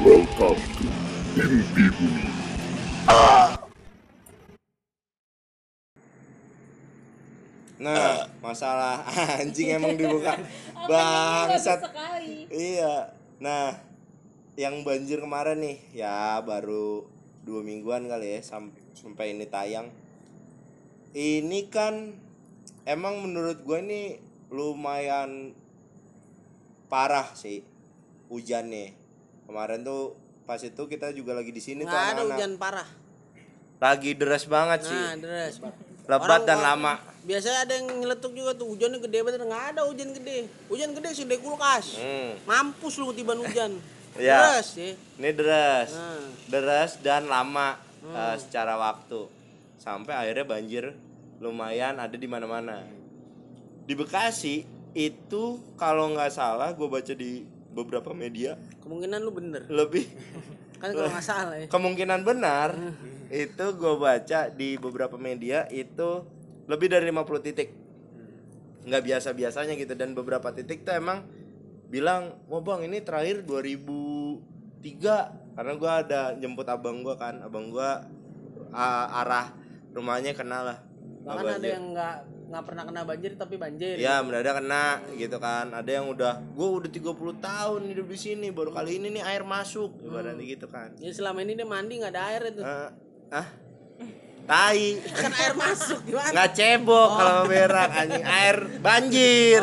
Welcome to Bumi. Nah, masalah anjing emang dibuka bangsat. sekali. Iya. Nah, yang banjir kemarin nih, ya baru dua mingguan kali ya sam- sampai ini tayang. Ini kan emang menurut gue ini lumayan parah sih hujannya. Kemarin tuh pas itu kita juga lagi di sini tuh nggak ada anak-anak. hujan parah Lagi deras banget sih. nah deres Lebat Orang- dan orang- lama. biasanya ada yang nyeletuk juga tuh hujannya gede banget nggak ada hujan gede hujan gede sih kulkas Hmm. mampus lu tiban hujan Iya. deres ya Ini deras. Nah. Deras dan lama Hmm. eh, secara waktu. Sampai akhirnya banjir lumayan ada di mana-mana. Di Bekasi itu kalau nggak salah gue baca di beberapa media kemungkinan lu bener. Lebih. Kan kalau nggak salah ya. Kemungkinan benar itu gue baca di beberapa media itu lebih dari 50 titik. Nggak biasa biasanya gitu dan beberapa titik tuh emang bilang wah bang ini terakhir 2003 karena gue ada jemput abang gue kan abang gue arah rumahnya kena lah. Bahkan ada yang nggak nggak pernah kena banjir tapi banjir. Ya mendadak kena gitu kan. Ada yang udah Gue udah 30 tahun hidup di sini Baru kali ini nih air masuk Ibaratnya gitu kan. Ya selama ini dia mandi nggak ada air itu. Eh, ah? Tai. Kan air masuk gimana? Nggak cebok kalau berak anjing. Air banjir.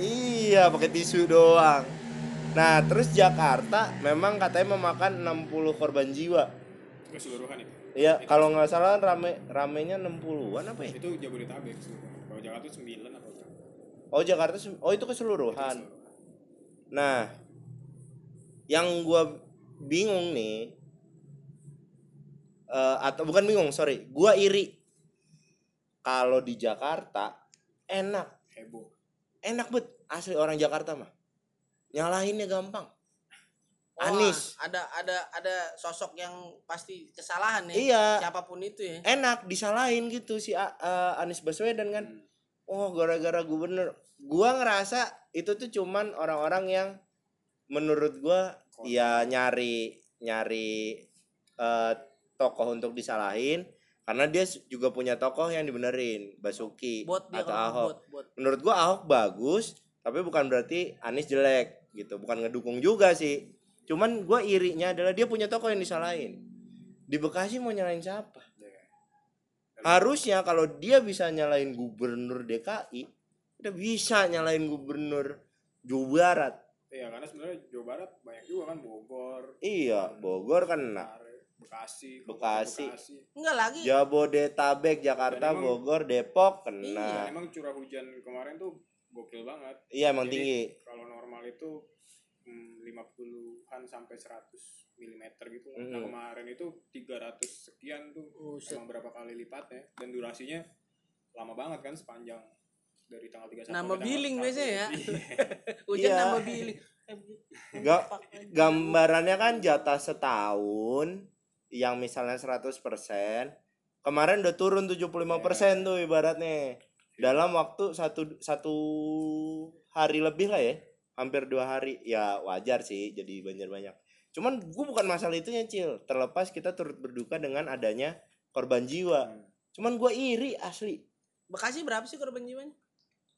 Iya pakai tisu doang. Nah terus Jakarta memang katanya memakan 60 korban jiwa. Keseluruhan itu Iya, kalau nggak salah rame ramenya 60-an apa ya? itu Jabodetabek keseluruhan. kalau Jakarta 9 apa? Oh, Jakarta Oh, itu keseluruhan. Nah, yang gua bingung nih eh, atau bukan bingung, sorry, gua iri. Kalau di Jakarta enak, heboh enak bet asli orang Jakarta mah. Nyalahinnya gampang. Wah, Anis. ada ada ada sosok yang pasti kesalahan ya Iya. siapa pun itu ya Enak disalahin gitu si A- eh, Anies Baswedan kan. Oh, gara-gara gubernur. Gua ngerasa itu tuh cuman orang-orang yang menurut gua ya nyari nyari eh, tokoh untuk disalahin karena dia juga punya tokoh yang dibenerin Basuki bot atau kalau Ahok. bot bot Menurut gua Ahok bagus, tapi bukan berarti Anies jelek gitu. Bukan ngedukung juga sih. Cuman gua irinya adalah dia punya tokoh yang disalahin. Di Bekasi mau nyalain siapa? Harusnya kalau dia bisa nyalain gubernur DKI, udah bisa nyalain gubernur Jawa Barat. iya karena sebenarnya Jawa Barat banyak juga kan Bogor Iya, Bogor kena. Bekasi Bekasi. Bekasi. enggak lagi Jabodetabek, Jakarta, emang- Bogor, Depok kena. emang curah hujan kemarin tuh gokil banget Iya, emang Jadi, tinggi. kalau normal itu hmm, 50-an sampai 100 mm gitu lah. Nah Mhm. kemarin itu 300 sekian tuh Buset. emang berapa kali lipatnya dan durasinya lama banget kan sepanjang dari tanggal 31 Nambah sampai tanggal billing 1. biasanya ya. Iya. hujan Iya. nambah billing Ga- gambarannya kan jatah setahun yang misalnya 100% kemarin udah turun 75% tuh ibaratnya dalam waktu satu satu hari lebih lah ya hampir dua hari. Ya wajar sih jadi banjir banyak. Cuman gue bukan masalah itu cil. Terlepas kita turut berduka dengan adanya korban jiwa. Cuman gue iri asli. Bekasi berapa sih korban jiwanya?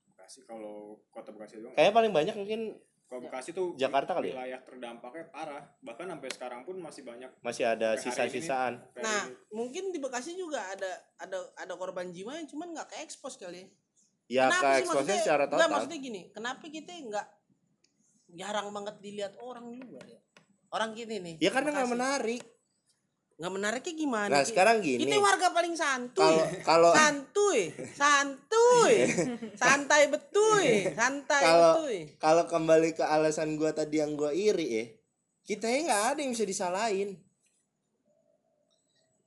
Bekasi kalau kota Bekasi doang. Kayaknya paling banyak mungkin kalau Bekasi tuh Jakarta kali ya? wilayah terdampaknya parah. Bahkan sampai sekarang pun masih banyak. Masih ada sisa-sisaan. Kayak nah ini. mungkin di Bekasi juga ada ada ada korban jiwa yang cuman nggak ke expose kali ya. Ya ke sih? maksudnya- secara Enggak, total. maksudnya gini, kenapa kita nggak jarang banget dilihat orang juga ya? Orang gini nih. ya karena nggak menarik Nggak menariknya gimana? nah sekarang gini Kita warga paling santuy. kalau kalau santuy, santuy, santai betuy, santai Kalau- betuy. kalau kembali ke alasan gua tadi yang gua iri ya kita ya nggak ada yang bisa disalahin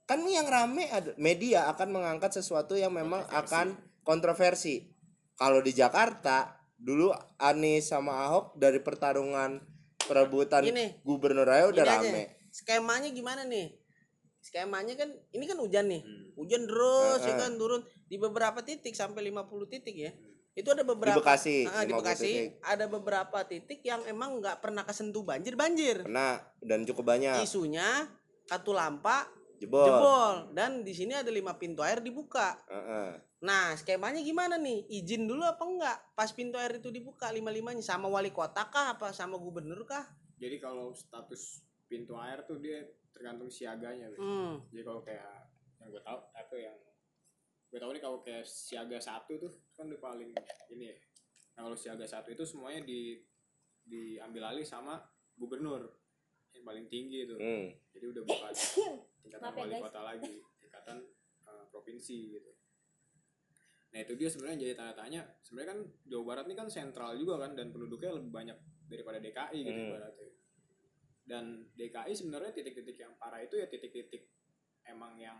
kan yang rame ada media akan mengangkat sesuatu yang memang akan kontroversi kalau di Jakarta dulu Anies sama Ahok dari pertarungan perebutan Gini, gubernur aja udah Gini aja, rame Skemanya gimana nih? Skemanya kan ini kan hujan nih. Hujan terus ya Heeh. kan turun di beberapa titik sampai 50 titik ya. itu ada beberapa Bekasi, Ah, di 50 Bekasi titik. ada beberapa titik yang emang nggak pernah kesentuh banjir banjir Kena dan cukup banyak. isunya katulampa Jebol. jebol dan di sini ada lima pintu air dibuka Heeh. Nah skemanya gimana nih izin dulu apa enggak pas pintu air itu dibuka lima limanya sama wali kota kah apa sama gubernur kah Jadi kalau status pintu air tuh dia tergantung siaganya. Hmm. Jadi kalau kayak yang gue tahu apa yang gue tahu nih kalau kayak siaga satu tuh kan udah paling ini ya. Nah kalau siaga satu itu semuanya di diambil alih sama gubernur yang paling tinggi itu. Hmm. Jadi udah bukan tingkatan Maaf ya, wali guys. kota lagi, tingkatan uh, provinsi gitu. Nah itu dia sebenarnya jadi tanya tanya. Sebenarnya kan Jawa Barat ini kan sentral juga kan dan penduduknya lebih banyak daripada DKI gitu Hmm. ibaratnya. Dan DKI sebenarnya titik-titik yang parah itu ya titik-titik emang yang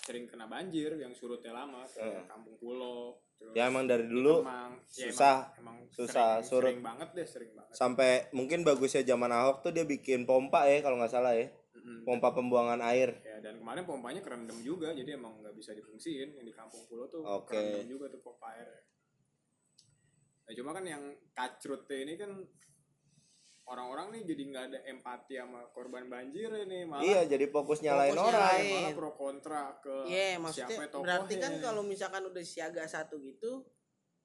sering kena banjir, yang surutnya lama, kayak Hmm. Kampung Pulau. Terus Ya emang dari dulu. Ya, susah, emang, emang susah sering, surut. sering banget deh, sering banget. sampai mungkin bagusnya zaman Ahok tuh dia bikin pompa ya kalau nggak salah ya. Mm-mm. Pompa pembuangan air. Ya dan kemarin pompanya kerendam juga, jadi emang nggak bisa difungsiin yang di Kampung Pulau tuh Oke. kerendam juga tuh pompa air. Nah cuma kan yang kacrutnya ini kan orang-orang nih jadi nggak ada empati sama korban banjir ini malah Iya, jadi fokus nyalain Fokus orang. nyalain. malah pro kontra ke Iya, siapa tokohnya. berarti kan kalau misalkan udah siaga satu gitu,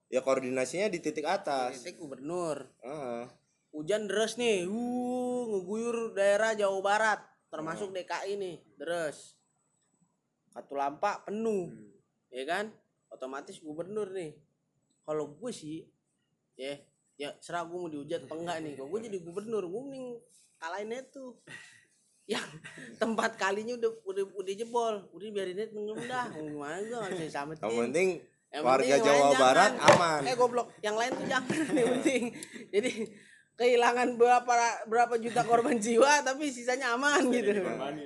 Ya koordinasinya di titik atas. titik gubernur. Heeh. Hujan deras nih, uh, ngeguyur daerah Jawa Barat, termasuk DKI nih, deras. Katulampa penuh, Hmm. ya kan? Otomatis gubernur nih. Kalau gue sih, ya, ya serah gue mau dihujat apa enggak nih. Kalau gue jadi gubernur, gue mending kalahin itu. Yang tempat kalinya udah udah udah jebol, udah biarin tenggelam dah. Gimana gue nggak bisa. Yang penting Yang warga penting yang Jawa Barat jangan. aman. Eh goblok, yang lain tuh jangan yang penting. Jadi kehilangan berapa berapa juta korban jiwa tapi sisanya aman gitu.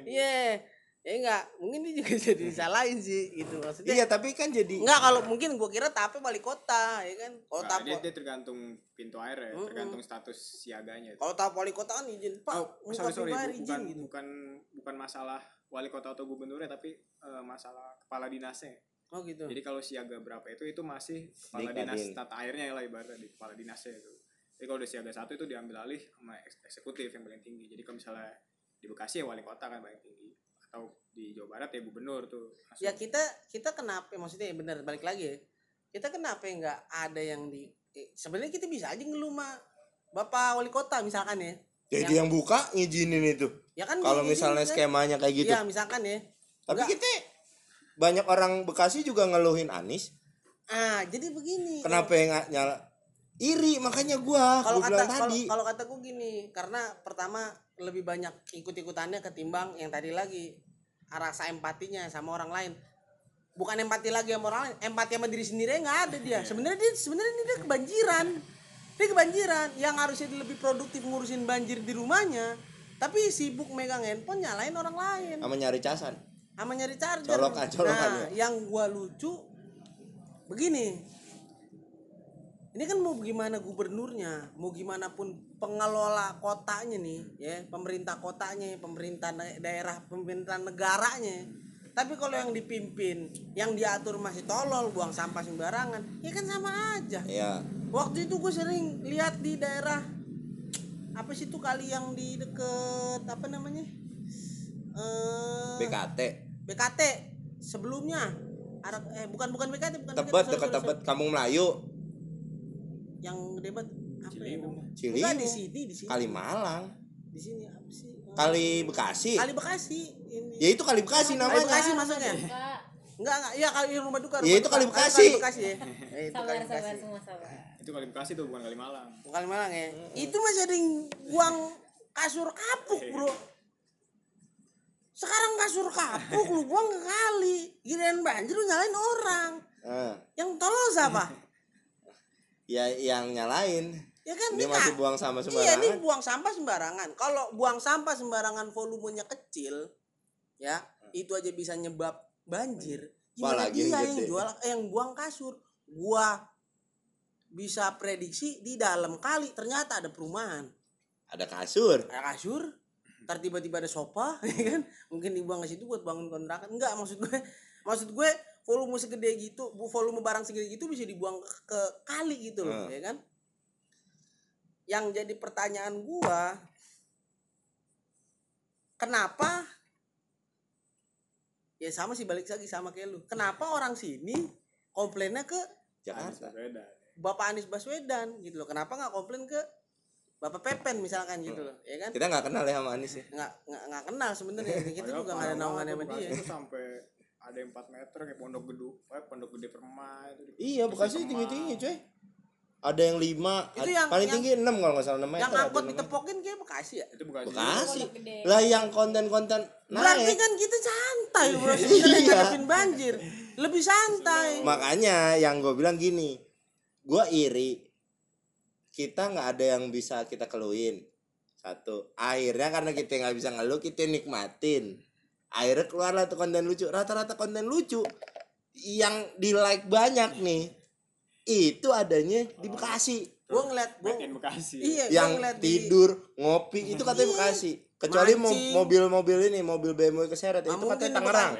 Iya. Ya enggak, mungkin dia juga jadi disalahin sih gitu maksudnya. Iya, tapi kan jadi Enggak kalau mungkin gua kira tapi wali kota ya kan. Kalau tap dia, dia tergantung pintu air ya, Mm-mm. tergantung status siaganya. kalau tap wali kota kan izin, Pak. Oh, sorry sorry, pintu air bu- izin bukan gitu. bukan bukan masalah wali kota atau gubernurnya, tapi eh, masalah kepala dinasnya. Oh gitu. Jadi kalau siaga berapa itu itu masih kepala Di dinas tata airnya lah ibaratnya di kepala dinasnya itu. Jadi kalau udah siaga satu itu diambil alih sama eks- eksekutif yang paling tinggi. Jadi kalau misalnya di Bekasi ya wali kota kan paling tinggi atau di Jawa Barat ya gubernur tuh. langsung. Ya kita kita kenapa maksudnya benar balik lagi ya. Kita kenapa nggak ada yang di eh, sebenarnya kita bisa aja ngeluh sama Bapak wali kota misalkan ya. jadi yang buka ngizinin itu. Ya kan Kalau misalnya kan? skemanya kayak gitu. Iya, misalkan ya. Tapi Enggak. kita banyak orang Bekasi juga ngeluhin Anis. Ah, jadi begini. Kenapa yang nyala? Iri makanya gua Kalau gua kata kalau tadi. kalau kataku gini, karena pertama lebih banyak ikut-ikutannya ketimbang yang tadi lagi rasa empatinya sama orang lain. Bukan empati lagi sama orang lain, empati sama diri sendiri nggak ada dia. Sebenarnya dia sebenarnya dia kebanjiran. Dia kebanjiran yang harusnya dia lebih produktif ngurusin banjir di rumahnya, tapi sibuk megang handphone nyalain orang lain. sama nyari casan. sama nyari charger. Colokan, colokan nah, yang gua lucu begini. Ini kan mau gimana gubernurnya, mau gimana pun pengelola kotanya nih, ya, pemerintah kotanya, pemerintah daerah, pemerintah negaranya. Tapi kalau yang dipimpin, yang diatur masih tolol, buang sampah sembarangan, ya kan sama aja. Iya. Waktu itu gue sering lihat di daerah apa sih tuh kali yang di deket apa namanya? Eh BKT. BKT sebelumnya arah eh bukan bukan BKT bukan Tebet dekat Tebet Kampung Melayu. Yang debat apa ya Ciliwung. namanya? Ciliwung. Bukan di sini di sini Kalimalang. di sini apa sih Eh, Kali Bekasi. Kali Bekasi ini Ya itu Kali Bekasi Kali namanya. Bekasi maksudnya enggak enggak iya kali rumah duka Ya, rumah itu duka. Kali Bekasi. Kali Bekasi ya Eh, itu Sabar, Kali sabar Bekasi semua sabar. Itu kali Bekasi tuh bukan kali Malang. Bukan Kali Malang ya itu masih ada yang buang kasur kapuk bro sekarang kasur kapuk lu buang ke kali giliran banjir lu nyalain orang Eh, yang tolol siapa ya yang nyalain. ya kan Dia ini masih buang sama Iya, ini sembarangan. buang sampah sembarangan. Kalau buang sampah sembarangan volumenya kecil, ya, itu aja bisa nyebab banjir. Gimana Apalagi dia yang jual eh, yang buang kasur? Gua bisa prediksi di dalam kali ternyata ada perumahan. Ada kasur. Ada kasur, ntar tiba-tiba ada sofa, ya kan? Mungkin dibuang ke situ buat bangun kontrakan. Enggak, maksud gue maksud gue volume segede gitu bu- volume barang segede gitu bisa dibuang ke, kali gitu loh Hmm. ya kan? Yang jadi pertanyaan gua kenapa ya sama sih balik lagi sama kayak lu kenapa orang sini komplainnya ke Jakarta. Beda. Bapak Anies Baswedan gitu loh kenapa nggak komplain ke Bapak Pepen misalkan gitu loh ya kan? Kita nggak kenal ya sama Anies ya? Nggak nggak nggak kenal sebenarnya kita juga nggak ada banget sama dia. tuh sampai ada yang 4 meter kayak pondok gedung eh, pondok gede permai itu iya Bekasi tinggi tinggi coy ada yang lima Itu ada- yang- paling yang- tinggi enam kalau nggak salah enam meter yang angkot ditepokin kayak Bekasi ya? Itu Bekasi. Bekasi. Gede. lah yang konten-konten berarti naik kan kita santai bro. Iya. ngadepin banjir. Lebih santai. Makanya yang gue bilang gini gue iri kita nggak ada yang bisa kita keluhin. Satu akhirnya karena kita nggak bisa ngeluh kita nikmatin akhirnya keluarlah tuh konten lucu. Rata-rata konten lucu yang di like banyak nih itu adanya di Bekasi. Gue ngeliat gue Bekasi. Iya yang ngeliat di tidur ngopi itu katanya Iya. Bekasi. Kecuali mobil-mobil ini mobil BMW keseret Ah, itu mungkin katanya di Tangerang.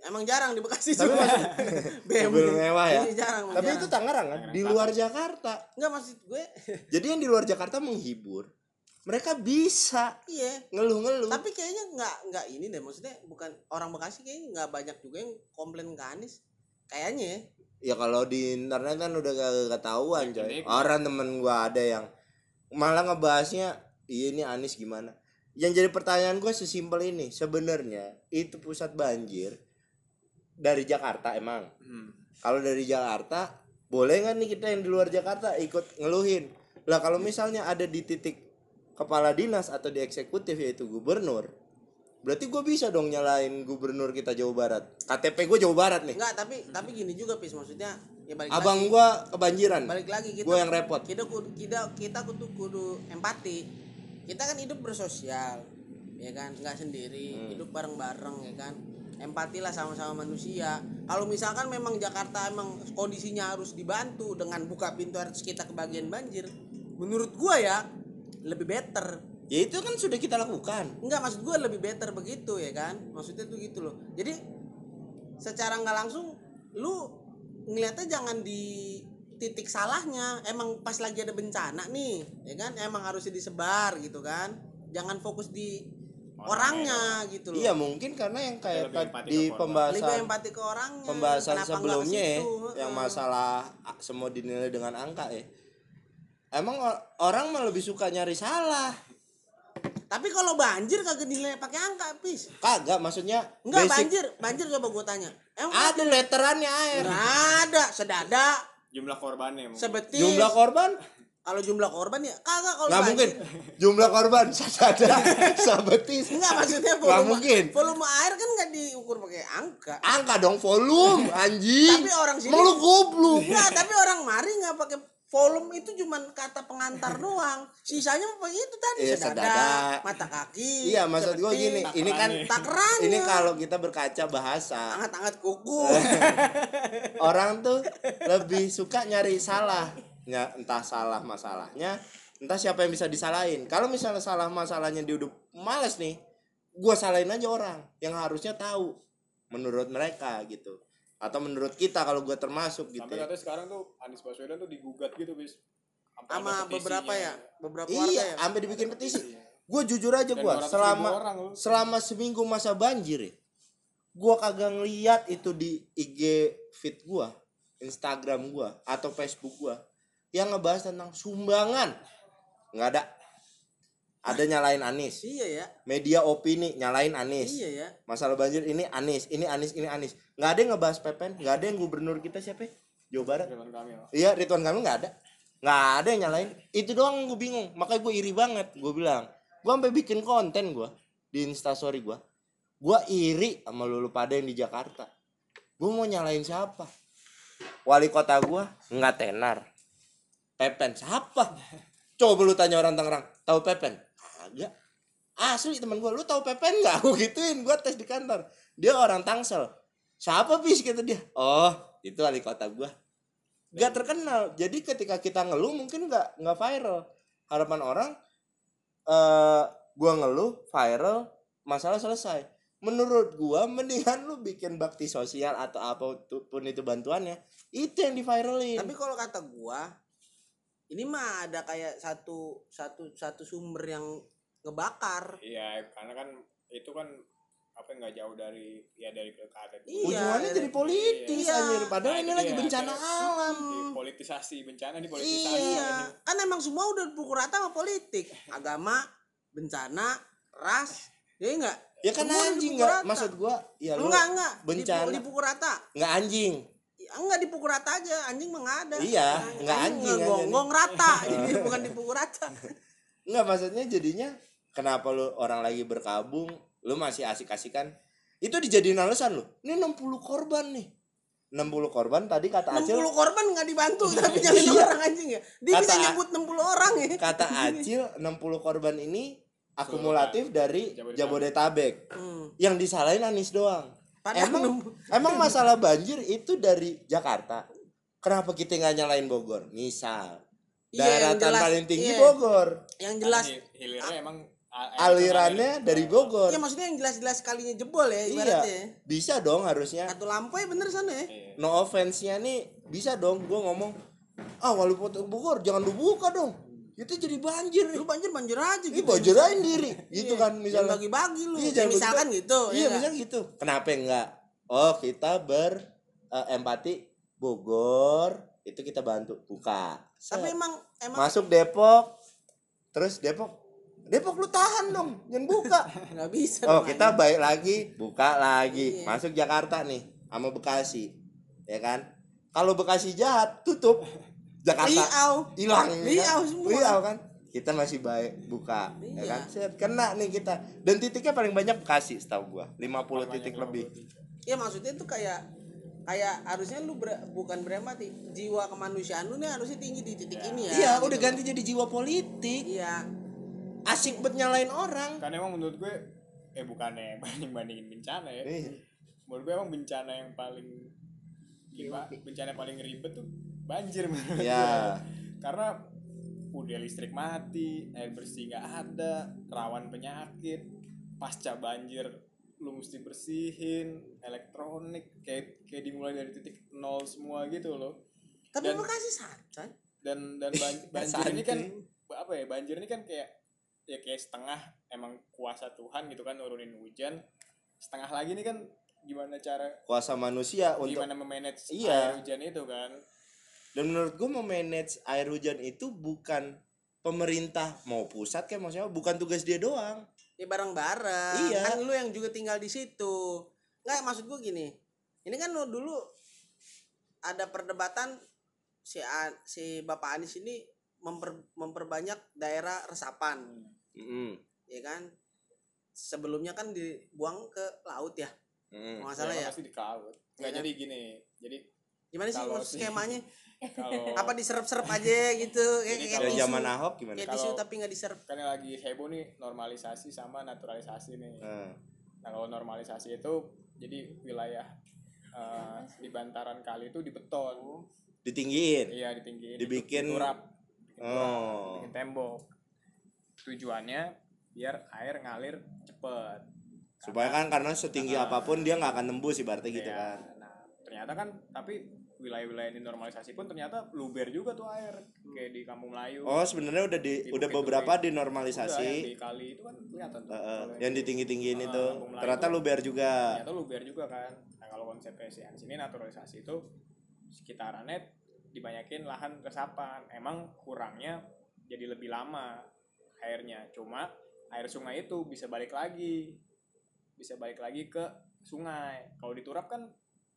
Emang jarang di Bekasi Tapi juga. BMW. mobil mewah ya. Iya, jarang tapi jarang. itu Tangerang kan? Di luar Jakarta. Nggak maksud gue Jadi yang di luar Jakarta menghibur, mereka bisa iya ngeluh-ngeluh. tapi kayaknya nggak nggak ini deh maksudnya bukan orang Bekasi kayaknya nggak banyak juga yang komplain ke Anies kayaknya ya ya kalau di internet kan udah gak ketahuan coy. Unik. Orang temen gua ada yang malah ngebahasnya, iya ini Anies gimana? Yang jadi pertanyaan gua sesimpel ini, sebenarnya itu pusat banjir dari Jakarta emang. Hmm. Kalau dari Jakarta, boleh nggak nih kita yang di luar Jakarta ikut ngeluhin? Lah kalau misalnya ada di titik kepala dinas atau di eksekutif yaitu gubernur, berarti gue bisa dong nyalain gubernur kita Jawa Barat. KTP gue Jawa Barat nih. nggak tapi tapi gini juga pis maksudnya ya balik Abang gue kebanjiran. balik lagi kita Gue yang repot. kita kudu kita kita kudu kudu empati kita kan hidup bersosial ya kan nggak sendiri Hmm. hidup bareng bareng ya kan empatilah sama-sama manusia kalau misalkan memang Jakarta emang kondisinya harus dibantu dengan buka pintu harus kita kebagian banjir menurut gua ya lebih better. Ya itu kan sudah kita lakukan. Enggak maksud gue lebih better begitu ya kan? Maksudnya tuh gitu loh. Jadi secara nggak langsung lu ngeliatnya jangan di titik salahnya. Emang pas lagi ada bencana nih ya kan? Emang harusnya disebar gitu kan? Jangan fokus di orangnya gitu loh. Iya mungkin karena yang kayak Lebih tadi empati di pembahasan lebih empati ke orangnya pembahasan sebelumnya ya, yang masalah ah, semua dinilai dengan angka ya. Emang orang mah lebih suka nyari salah. tapi kalau banjir kagak dinilai pakai angka pis Kagak maksudnya enggak basic. banjir banjir coba gue tanya emang Ada letterannya air. nggak ada sedada jumlah korbannya emang. sebetis Jumlah korban kalau jumlah korban ya kagak kalau nggak banjir. mungkin. Jumlah korban sadada sabetis. Enggak maksudnya Nggak volume mungkin. volume air kan nggak diukur pakai angka. Angka dong volume anjing. Tapi orang sini- lu goblok. Enggak, tapi orang mari nggak pakai volume itu cuman kata pengantar doang. Sisanya apa itu tadi Iya, sedada, sedada. mata kaki. Iya, maksud gua sebetis, gini, ini kan takerannya. ini kalau kita berkaca bahasa, angkat-angkat kuku. orang tuh lebih suka nyari salah ya entah salah masalahnya entah siapa yang bisa disalahin kalau misalnya salah masalahnya dia udah males nih gua salahin aja orang yang harusnya tahu menurut mereka gitu atau menurut kita kalau gua termasuk gitu sampai ya. katanya sekarang tuh Anies Baswedan tuh digugat gitu bis Sama beberapa ya, beberapa warga iya ya. sampai dibikin petisi gue jujur aja 200.000 selama orang loh. selama seminggu masa banjir ya gua kagak ngeliat itu di IG feed gua Instagram gua atau Facebook gua yang ngebahas tentang sumbangan nggak ada ada nyalain Anies Iya ya. media opini nyalain Anies Iya ya. masalah banjir ini Anies ini Anies ini Anies nggak ada yang ngebahas Pepen nggak ada yang gubernur kita siapa ya? Jawa Barat. Ridwan Kamil. Iya Ridwan Kamil nggak ada. Nggak ada yang nyalain. Itu doang gue bingung. Makanya gue iri banget gue bilang. Gue sampai bikin konten gue di instastory gue gue iri sama lulu pada yang di Jakarta. Gue mau nyalain siapa? Wali kota gue nggak tenar. Pepen siapa? Coba lu tanya orang Tangerang tahu Pepen? Agak asli teman gue lu tahu Pepen nggak? Gue gituin gue tes di kantor. Dia orang Tangsel siapa bis kata dia. Oh itu wali kota gue nggak terkenal. Jadi ketika kita ngeluh mungkin nggak nggak viral. Harapan orang eh gua ngeluh viral masalah selesai. Menurut gua mendingan lu bikin bakti sosial atau apa pun itu bantuannya itu yang di viralin tapi kalau kata gua ini mah ada kayak satu satu satu sumber yang ngebakar. Iya karena kan itu kan apa nggak jauh dari ya dari pilkada. Iya, ujungannya iya. jadi politis Iya. anjir. Padahal Nah, ini lagi dia, bencana akhirnya. alam. Dipolitisasi bencana dipolitisasi iya. Kan emang semua udah dipukul rata sama politik. Agama bencana ras. Ya enggak? Ya kan Semua anjing dipukul nggak rata. maksud gua ya lu enggak enggak. Bencana. dipukul, rata. Nggak anjing. Ya, enggak dipukul rata aja. Anjing mah nggak ada. Iya, enggak anjing gonggong rata. Jadi bukan dipukul rata. Nggak maksudnya jadinya kenapa lu orang lagi berkabung lu masih asik-asikan. Itu dijadiin alasan lu. Ini 60 korban nih. 60 korban tadi kata 60 Acil korban nggak dibantu tapi jangan orang anjing ya. Dia Kata- bisa nyebut 60 orang ya. kata Acil 60 korban ini akumulatif dari Jabodetabek. Jabodetabek. Hmm. yang disalahin Anies doang. Padahal emang 60 emang masalah banjir itu dari Jakarta. Kenapa kita nggak nyalain Bogor? Misal. Iya, yang daratan jelas, paling tinggi iya. Bogor. Yang jelas. Hilirnya emang a- alirannya dari Bogor. Iya maksudnya yang jelas-jelas kalinya jebol ya iya ibaratnya. bisa dong harusnya. Satu lampu ya bener sana ya. Iya. no offense-nya nih bisa dong. Gue ngomong ah wali kota Bogor jangan lu buka dong. Itu jadi banjir. Lu banjir banjir aja gitu. banjirain diri. Gitu Iya. kan Jangan misalnya. bagi-bagi lu. Iya, Ya, jangan misalkan bagi- gitu. iya ya misalnya gitu. Kenapa enggak? Oh kita ber eh, empati Bogor. Itu kita bantu buka. Tapi emang emang masuk Depok. Terus Depok Depok lu tahan dong jangan buka nggak bisa. oh dong, kita baik lagi buka lagi Iya. masuk Jakarta nih sama Bekasi ya kan kalau Bekasi jahat tutup Jakarta Riau. hilang Riau semua. Riau kan kita masih baik buka ya Iya. kan Set, kena nih kita dan titiknya paling banyak Bekasi setahu gua 50 titik lebih Ya maksudnya itu kayak kayak harusnya lu ber- bukan berempati jiwa kemanusiaan lu nih harusnya tinggi di titik ini ya. iya gitu. udah ganti jadi jiwa politik Iya. Asik buat nyalain orang Kan emang menurut gue eh bukannya banding bandingin bencana ya Iya. menurut gue emang bencana yang paling gimana bencana yang paling ribet tuh banjir menurut ya gue. karena udah listrik mati air bersih nggak ada rawan penyakit pasca banjir lu mesti bersihin elektronik kayak kayak dimulai dari titik nol semua gitu loh Tapi Dan- Bekasi santai. dan dan ban- banjir ini kan apa ya banjir ini kan kayak ya kayak setengah emang kuasa Tuhan gitu kan nurunin hujan setengah lagi nih kan gimana cara kuasa manusia untuk gimana memanage Iya. air hujan itu kan dan menurut gua memanage air hujan itu bukan pemerintah mau pusat kayak maksudnya bukan tugas dia doang Ya bareng-bareng. Iya. Kan lu yang juga tinggal di situ. Nggak maksud gua gini. Ini kan lu dulu ada perdebatan si A- si Bapak Anies ini memper, memperbanyak daerah resapan, Mm-mm. ya kan? Sebelumnya kan dibuang ke laut ya. Kalau nggak salah ya. pasti di cloud nggak Iya kan? jadi gini jadi Gimana sih Kalau skemanya? kalau Apa diserap-serap aja gitu kayak kalau tisu. zaman Ahok gimana Kayak tisu Kalau- tapi nggak diserap. kan yang lagi heboh nih normalisasi sama naturalisasi nih Nah, nah kalau normalisasi itu jadi wilayah eh, di bantaran kali itu dibeton ditinggiin iya ditinggiin Dibikin- turap bikin turap, Oh. bikin tembok. Tujuannya biar air ngalir cepet. Supaya kan karena setinggi Nah. apa pun dia nggak akan nembus ibaratnya gitu Iya, kan. Nah ternyata kan tapi wilayah-wilayah ini normalisasi pun ternyata luber juga tuh air. Kayak di Kampung Melayu. Oh sebenarnya udah di, Di udah Bukit beberapa Duri. Udah, dinormalisasi. yang di kali itu kan kelihatan tuh. Heeh, Kalau yang di- ditinggi tinggiin itu. Kampung Melayu ternyata tuh- luber juga. Ternyata luber juga kan. Nah kalau konsep PSIan sini naturalisasi itu sekitarannya dibanyakin lahan resapan. Emang kurangnya jadi lebih lama airnya. Cuma air sungai itu bisa balik lagi. Bisa balik lagi ke sungai. Kalau diturap kan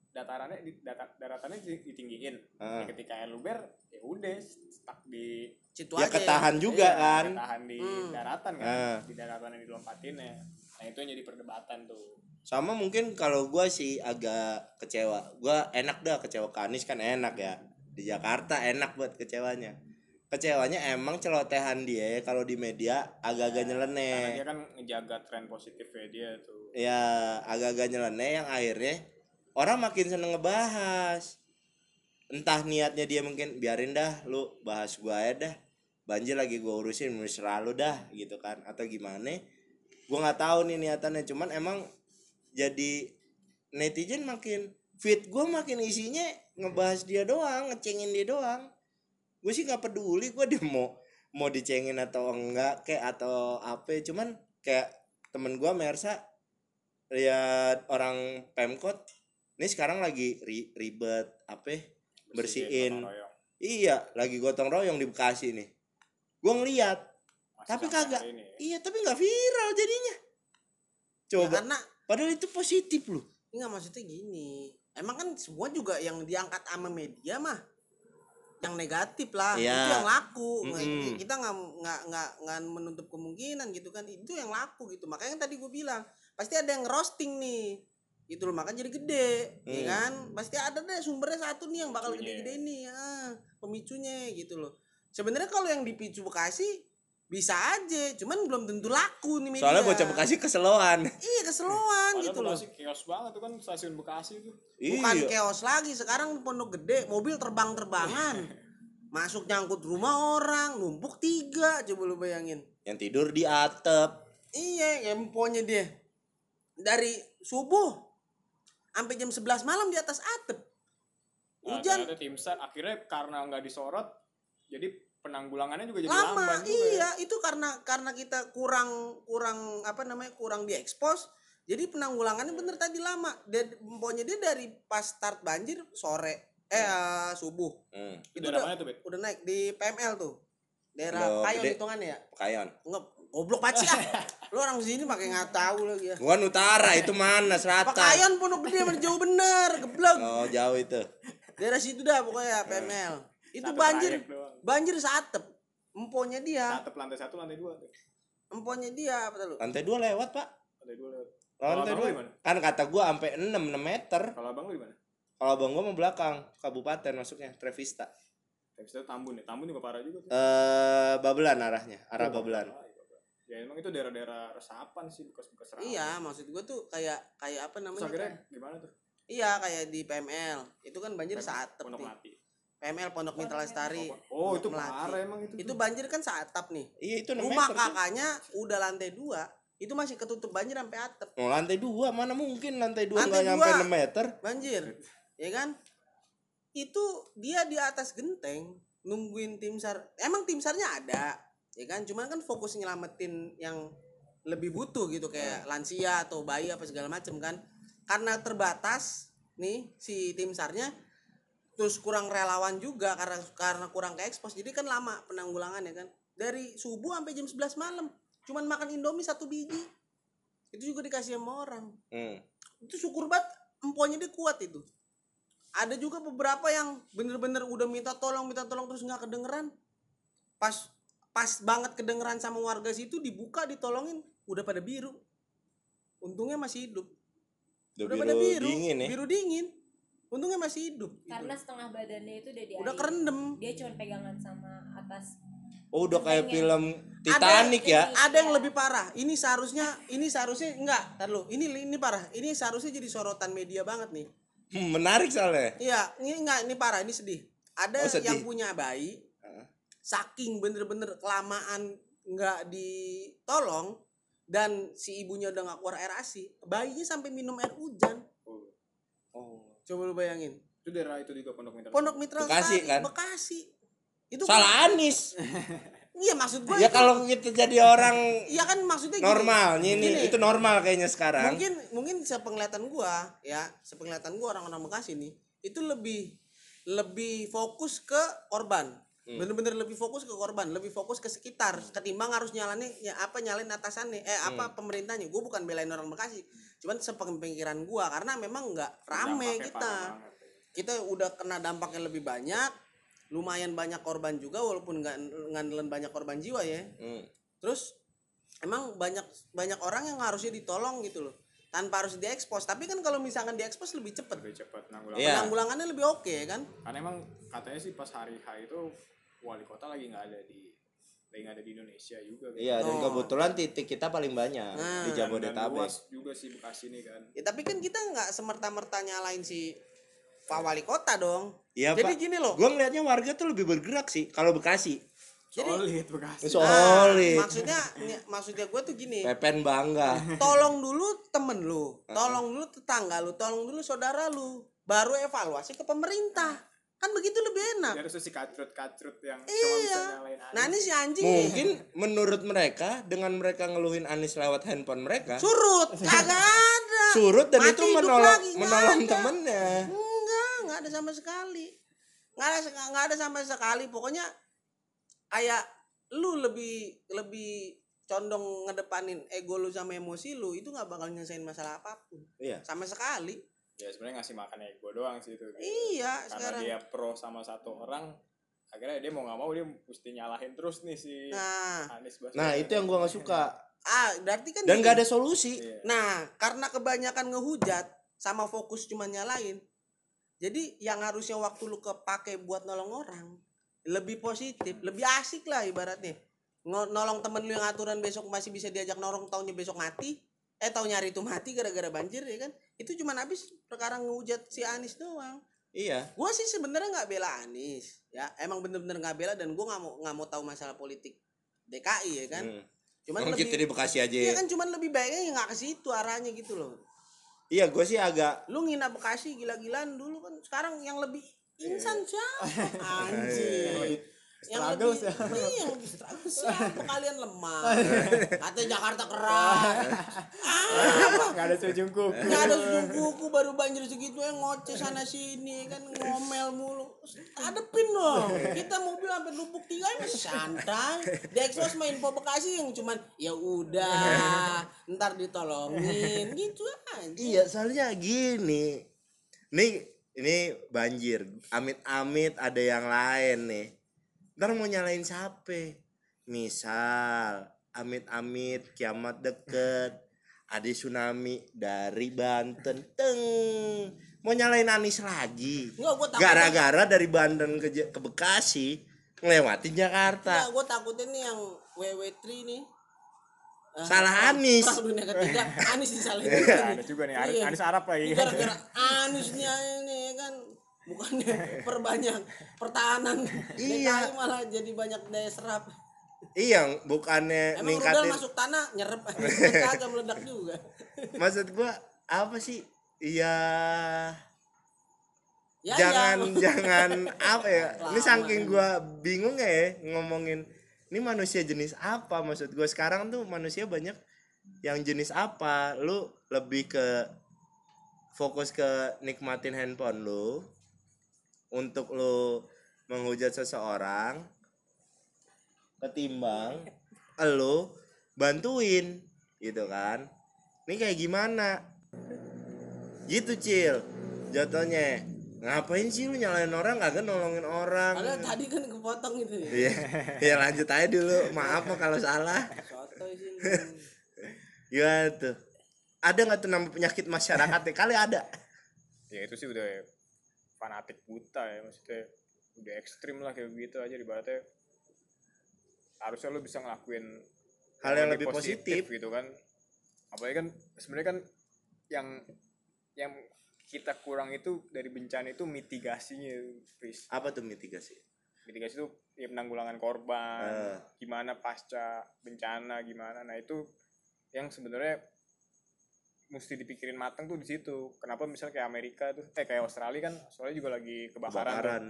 datarannya di data, daratannya di- ditinggiin. Ah. Ya, ketika air luber ya udah stuck di Situ ya aja. ketahan juga iya, kan. ketahan di Hmm. daratan kan. Ah. di daratan yang dilompatinnya. Nah itu yang jadi perdebatan tuh. Sama mungkin kalau gua sih agak kecewa. Gua enak dah kecewa ke Anies kan enak ya di Jakarta enak buat kecewanya. Kecewanya emang celotehan dia kalau di media agak-agak karena nyeleneh. dia kan ngejaga tren positifnya dia tuh ya agak-agak nyeleneh yang akhirnya orang makin seneng ngebahas. Entah niatnya dia mungkin biarin dah lu bahas gua aja dah. Banjir lagi gua urusin mesra lu dah gitu kan atau gimana. Gua nggak tahu nih niatannya cuman emang jadi netizen makin fit gue makin isinya ngebahas dia doang ngecengin dia doang gue sih nggak peduli gue dia mau mau dicengin atau enggak kayak atau apa cuman kayak temen gue Mersa lihat orang pemkot ini sekarang lagi ri- ribet apa bersihin iya lagi gotong royong di Bekasi nih gue ngeliat Masih Tapi kagak. ini ya. iya tapi nggak viral jadinya Ya, coba karena padahal itu positif loh Enggak maksudnya gini. Emang kan semua juga yang diangkat sama media mah yang negatif lah Iya. itu yang laku Nggak- Mm-mm. kita nggak nggak nggak nggak menutup kemungkinan gitu kan itu yang laku gitu makanya kan tadi gue bilang pasti ada yang roasting nih gitu loh makanya jadi gede ya Hmm. kan pasti ada deh sumbernya satu nih yang bakal Pemicunya. gede-gede nih ah, pemicunya gitu loh sebenarnya kalau yang dipicu Bekasi bisa aja cuman belum tentu laku nih media. Soalnya bocah Bekasi keseloan. Iya keseluan Padahal gitu loh. Bekasi kios banget tuh kan stasiun Bekasi tuh. bukan iya chaos lagi sekarang pondok gede mobil terbang-terbangan. Masuk nyangkut rumah orang numpuk tiga coba lu bayangin. Yang tidur di atap. Iya emponya dia. Dari subuh sampai jam 11 malam di atas atap. Nah, hujan. SAR akhirnya karena nggak disorot jadi penanggulangannya juga jadi lama lamban juga ya. iya. Itu karena karena kita kurang kurang apa namanya kurang diekspos. Jadi penanggulangannya bener tadi lama. Dan emponya dia dari pas start banjir sore eh eh, subuh. Hmm. Itu daerah udah mana tuh, udah naik di PML tuh. Daerah Loh, Kayon hitungannya ya. Pekayon. Enggak, goblok sih. Ah. Lu orang sini pakai nggak tahu lagi ya. bukan utara itu mana? Selatan. Pakayon Pondok Gede mana jauh bener, geblek. oh jauh itu. Daerah situ dah pokoknya PML. Itu Satu banjir, banjir satep. Emponya dia, Atap lantai satu, lantai dua emponya dia apa tuh? lantai dua lewat pak Lantai dua lewat. lantai abang dua kan kata gua sampai 6 6 meter Kalau abang lu di mana? kalau bang gua mau belakang kabupaten masuknya Trevista itu Tambun ya. Tambun juga parah juga tuh. eh Babelan arahnya arah Oh, Babelan iya. Ya emang itu daerah-daerah resapan sih bekas-bekas rawa. Iya, maksud gua tuh kayak kayak apa Terus namanya? akhirnya gimana tuh? Iya, kayak di PML. Itu kan banjir satep Pondok nih. PML Pondok Mitra Lestari. Oh, itu parah emang itu. Itu banjir kan satap nih. iya itu 6 Rumah meter tuh. kakaknya udah lantai dua, itu masih ketutup banjir sampai atap. Oh, lantai dua mana mungkin lantai dua Lantai nggak nyampe dua. 6 meter banjir ya kan itu dia di atas genteng nungguin tim sar emang tim sarnya ada ya kan cuman kan fokus nyelamatin yang lebih butuh gitu kayak lansia atau bayi apa segala macem kan karena terbatas nih si tim sarnya terus kurang relawan juga karena karena kurang ke expose. Jadi kan lama penanggulangannya kan. Dari subuh sampai jam 11 malam cuman makan indomie satu biji. Itu juga dikasih sama orang. Hmm. itu syukur banget emponya dia kuat itu. Ada juga beberapa yang bener-bener udah minta tolong minta tolong terus nggak kedengeran. Pas pas banget kedengeran sama warga situ dibuka ditolongin udah pada biru. Untungnya masih hidup. Udah udah biru, pada biru. dingin ya? Biru dingin untungnya masih hidup gitu. karena setengah badannya itu udah di udah air. kerendem dia cuma pegangan sama atas oh udah kayak film Titanic ya ini. ada yang lebih parah ini seharusnya ini seharusnya enggak tar lu ini ini parah ini seharusnya jadi sorotan media banget nih Hmm, menarik soalnya Iya, ini enggak ini parah, ini sedih. Ada Oh, sedih. yang punya bayi, Heeh. saking bener-bener kelamaan nggak ditolong dan si ibunya udah nggak keluar air asi, bayinya sampai minum air hujan. Oh. Coba lu bayangin. Itu daerah itu juga Pondok Mitra. Pondok Mitra Bekasi, Lestari, kan? Bekasi. Itu salah Anis Iya maksud gue ya kalau kita jadi orang Iya kan maksudnya gini, normal ini gini, itu normal kayaknya sekarang mungkin mungkin sepenglihatan gua ya sepenglihatan gua orang-orang Bekasi nih itu lebih lebih fokus ke korban Hmm. bener-bener lebih fokus ke korban lebih fokus ke sekitar ketimbang harus nyalain ya apa nyalain atasannya eh Hmm. apa pemerintahnya gua bukan belain orang Bekasi cuman sepemikiran gua karena memang nggak rame Dampaknya kita banget. kita udah kena dampaknya lebih banyak lumayan banyak korban juga walaupun nggak ngandelin banyak korban jiwa ya Hmm. terus emang banyak banyak orang yang harusnya ditolong gitu loh tanpa harus diekspos tapi kan kalau misalkan diekspos lebih cepet Lebih cepat nanggulangan. Iya. penanggulangannya lebih oke kan Karena emang katanya sih pas hari H itu wali kota lagi nggak ada di nggak ada di Indonesia juga. gitu. iya dan Oh. kebetulan titik kita paling banyak Nah. di Jabodetabek. luas juga sih Bekasi ini kan. ya tapi kan kita nggak semerta-merta nyalain si Pak Wali Kota dong. Iya jadi pak. gini loh. Gue ngelihatnya warga tuh lebih bergerak sih kalau Bekasi. Jadi solid bekasi. Nah, solid. Maksudnya ny- maksudnya gue tuh gini. Pepen bangga. Tolong dulu temen lu. Tolong dulu tetangga lu. Tolong dulu saudara lu. Baru evaluasi ke pemerintah kan begitu lebih enak. Tuh si kacrut kacrut yang cuma Iya. bisa nyalain nah ini si anjing mungkin menurut mereka dengan mereka ngeluhin Anis lewat handphone mereka surut. Kagak ada. Surut dan Mati itu hidup menolong lagi, menolong ada. temennya. Enggak enggak ada sama sekali. Enggak ada enggak ada sama sekali. Pokoknya kayak lu lebih lebih condong ngedepanin ego lu sama emosi lu itu nggak bakal nyelesain masalah apa pun. Iya. Sama sekali ya sebenarnya ngasih makan ego doang sih itu iya karena sekarang. dia pro sama satu orang akhirnya dia mau nggak mau dia mesti nyalahin terus nih si nah. Anies Baswedan. Nah itu yang gua nggak suka. Ah berarti kan dan nggak ada solusi. Iya. nah karena kebanyakan ngehujat sama fokus cuma nyalain jadi yang harusnya waktu lu kepake buat nolong orang lebih positif lebih asik lah ibaratnya. Nolong temen lu yang aturan besok masih bisa diajak nolong taunya besok mati eh tau nyari itu mati gara-gara banjir ya kan itu cuma habis perkara ngehujat si Anis doang iya gue sih sebenarnya nggak bela Anies ya emang bener-bener nggak bela dan gue nggak mau nggak mau tahu masalah politik DKI ya kan Hmm. cuman Orang lebih kita di Bekasi aja Iya ya. kan cuman lebih baiknya ya nggak ke situ arahnya gitu loh. iya gue sih agak Lu ngina Bekasi gila-gilaan dulu kan sekarang yang lebih insan Iya. siapa? Anjir. Yang struggle lebih, iya, yang lebih struggle siapa kalian lemah? Katanya Jakarta keras. Apa? Nggak ada sujung kuku. Nggak ada ujung kuku baru banjir segitu yang ngoceh sana sini kan ngomel mulu. Hadepin dong. Kita mobil sampai lubuk tiga masih santai. Di eksos main info bekasi yang cuman ya udah ntar ditolongin. Gitu aja. Iya soalnya gini. Nih ini banjir. Amit-amit ada yang lain nih ntar mau nyalain siapa? Misal amit-amit kiamat deket ada tsunami dari Banten teng. Mau nyalain Anis lagi? Enggak, gua takut gara-gara dari Banten ke, ke Bekasi ngelewatin Jakarta. Enggak, gue takutnya nih yang WW3 nih. Ah, Salah Anis. Dunia ketiga Anis disalahin ada juga nih Anis, Iya. Anis Arab lagi. Ini gara-gara Anisnya ini ya kan bukannya perbanyak pertahanan. Iya. DKI malah jadi banyak daya serap. Iya bukannya emang rudal ningkatin masuk tanah nyerep. Kagak meledak juga. Maksud gua apa sih? Iya. Ya jangan ya. jangan apa ya? Ini Lama saking emang. gua bingung ya ngomongin ini manusia jenis apa? Maksud gua sekarang tuh manusia banyak yang jenis apa? Lu lebih ke fokus ke nikmatin handphone lu untuk lu menghujat seseorang ketimbang lu bantuin gitu kan? Ini kayak gimana? Gitu cil. Jatuhnya ngapain sih lu nyalain orang? Kagak nolongin orang. Padahal tadi kan kepotong itu ya. Iya. Ya lanjut aja dulu. Maaf mah kalau salah. Gimana tuh ada nggak tuh nama penyakit masyarakat ya kali ada. Ya itu sih udah fanatik buta ya maksudnya udah ekstrim lah kayak begitu aja ibaratnya harusnya lu bisa ngelakuin Hal yang lebih positif. gitu kan apalagi kan sebenarnya kan yang yang kita kurang itu dari bencana itu mitigasinya Fris. apa tuh mitigasi mitigasi itu ya penanggulangan korban Eh. gimana pasca bencana gimana nah itu yang sebenarnya mesti dipikirin matang tuh di situ kenapa misalnya kayak Amerika tuh eh kayak Australia kan Australia juga lagi kebakaran, tuh. kebakaran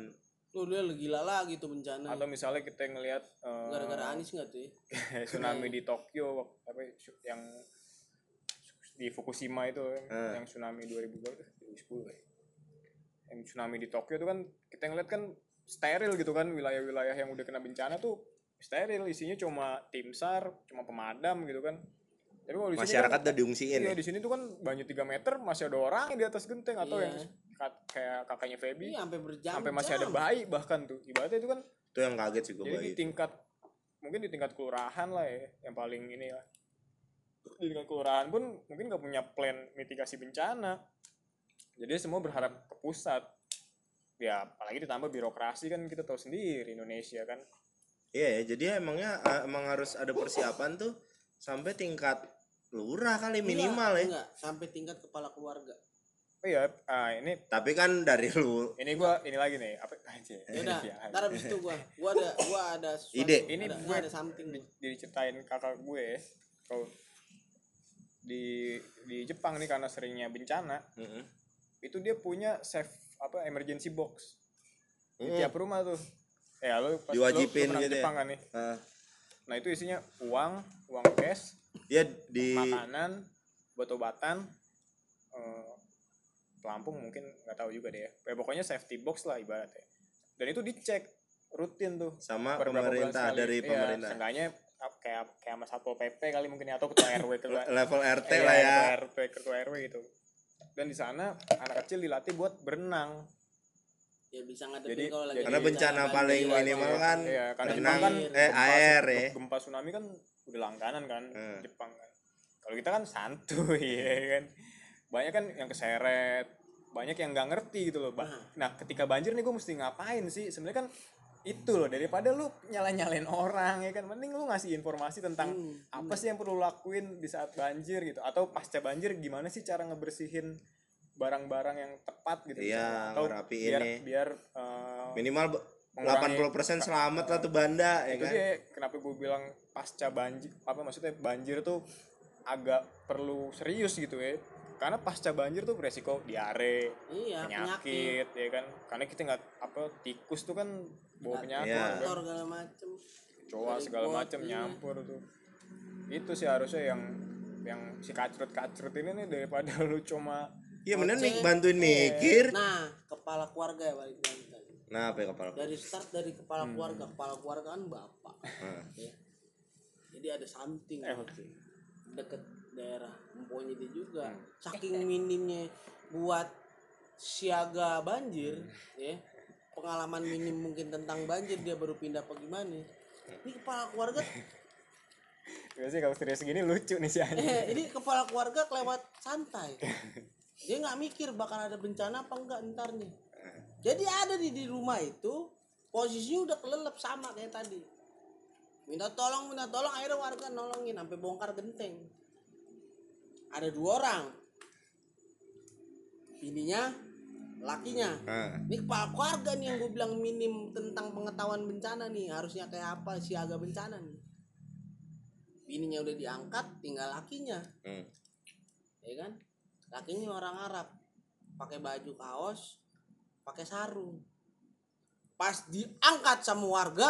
Tuh dia gila lagi tuh bencana atau misalnya kita ngelihat eh, gara-gara Anis nggak tuh ya? tsunami di Tokyo apa ya, yang di Fukushima itu Eh. yang tsunami 2000 berapa tuh? 2010 ya. yang tsunami di Tokyo tuh kan kita ngeliat kan steril gitu kan wilayah-wilayah yang udah kena bencana tuh steril isinya cuma tim sar cuma pemadam gitu kan tapi kalau di sini masyarakat kan, udah diungsiin iya ya? di sini tuh kan banyak 3 meter masih ada orang di atas genteng atau Iya. yang ka- kayak kakaknya Feby. Iya sampai berjam sampai masih ada bayi bahkan tuh. Ibaratnya itu kan itu yang kaget sih gue jadi di tingkat mungkin di tingkat kelurahan lah ya yang paling ini lah. Di tingkat kelurahan pun mungkin nggak punya plan mitigasi bencana. Jadi semua berharap ke pusat. Ya apalagi ditambah birokrasi kan kita tahu sendiri Indonesia kan. Iya ya jadi emangnya eh, emang harus ada persiapan tuh sampai tingkat lurah kali minimal ya. enggak. Sampai tingkat kepala keluarga. Oh iya ah, ini Tapi kan dari lu. ini gua ini lagi nih apa? Aja Ya udah, ntar abis itu gua, gua ada, gua ada sesuatu, Ide. Ini ada, gue- ada something nih. diceritain kakak gue kalau di di Jepang nih karena seringnya bencana Heeh. itu dia punya safe apa emergency box. Di Mm. tiap rumah tuh. Ya lo pas Diwajibin lo pernah gitu ya? Jepang kan nih? Ah, nah itu isinya uang uang cash ya di makanan obat-obatan eh, pelampung mungkin nggak tahu juga deh ya. pokoknya safety box lah ibaratnya dan itu dicek rutin tuh sama pemerintah dari Iya, pemerintah. seenggaknya ap- kayak kayak sama satpol pp kali mungkin ya, atau ketua rw ketua Level RT Iya, lah ya. ketua RT ketua rw gitu dan di sana anak kecil dilatih buat berenang Ya bisa ngadepin Jadi- kalau lagi jadi- Karena bencana paling minimal kan Iya, karena renang, Jepang kan eh gempa air ya. gempa tsunami kan udah langganan kan Hmm. Jepang kan. Kalau kita kan santuy ya kan. Banyak kan yang keseret banyak yang nggak ngerti gitu loh Ba- nah ketika banjir nih gue mesti ngapain sih? Sebenarnya kan itu loh daripada lu nyala nyalain orang ya kan. Mending lu ngasih informasi tentang Hmm, apa sih yang perlu lu lakuin di saat banjir gitu. Atau pasca banjir gimana sih cara ngebersihin barang-barang yang tepat gitu Iya, misalnya. atau biar nih. biar eh, Minimal Mengurangi- 80% selamat lah tuh banda ya itu kan. dia kenapa gue bilang pasca banjir apa maksudnya banjir tuh agak perlu serius gitu ya karena pasca banjir tuh beresiko diare Iya, penyakit. penyakit ya kan karena kita nggak apa tikus tuh kan bawa penyakit Iya. kan. Kotor segala macem. segala got, macam iya. nyampur tuh itu sih harusnya yang yang si kacrut kacrut ini nih daripada lu cuma Iya bener nih bantuin mikir. Nah, kepala keluarga ya balik lagi. Nah, apa ya kepala? Dari start dari kepala keluarga, kepala keluarga kan bapak. Nah. Ya. Jadi ada something Eh, gitu. deket daerah emponya dia juga. Hmm. Saking minimnya buat siaga banjir, ya. Pengalaman minim mungkin tentang banjir dia baru pindah apa gimana. Ini kepala keluarga biasanya kalau serius gini lucu nih si anjing eh, ini kepala keluarga kelewat santai dia nggak mikir bakal ada bencana apa enggak ntar nih jadi ada di di rumah itu posisinya udah kelelep sama kayak tadi. Minta tolong minta tolong akhirnya warga nolongin sampai bongkar genteng. Ada dua orang. Bininya lakinya. Nah, ini kepala keluarga nih yang gue bilang minim tentang pengetahuan bencana nih. Harusnya kayak apa siaga bencana nih. Bininya udah diangkat tinggal lakinya. Hmm. ya kan? Lakinya orang Arab. Pakai baju kaos pakai sarung pas diangkat sama warga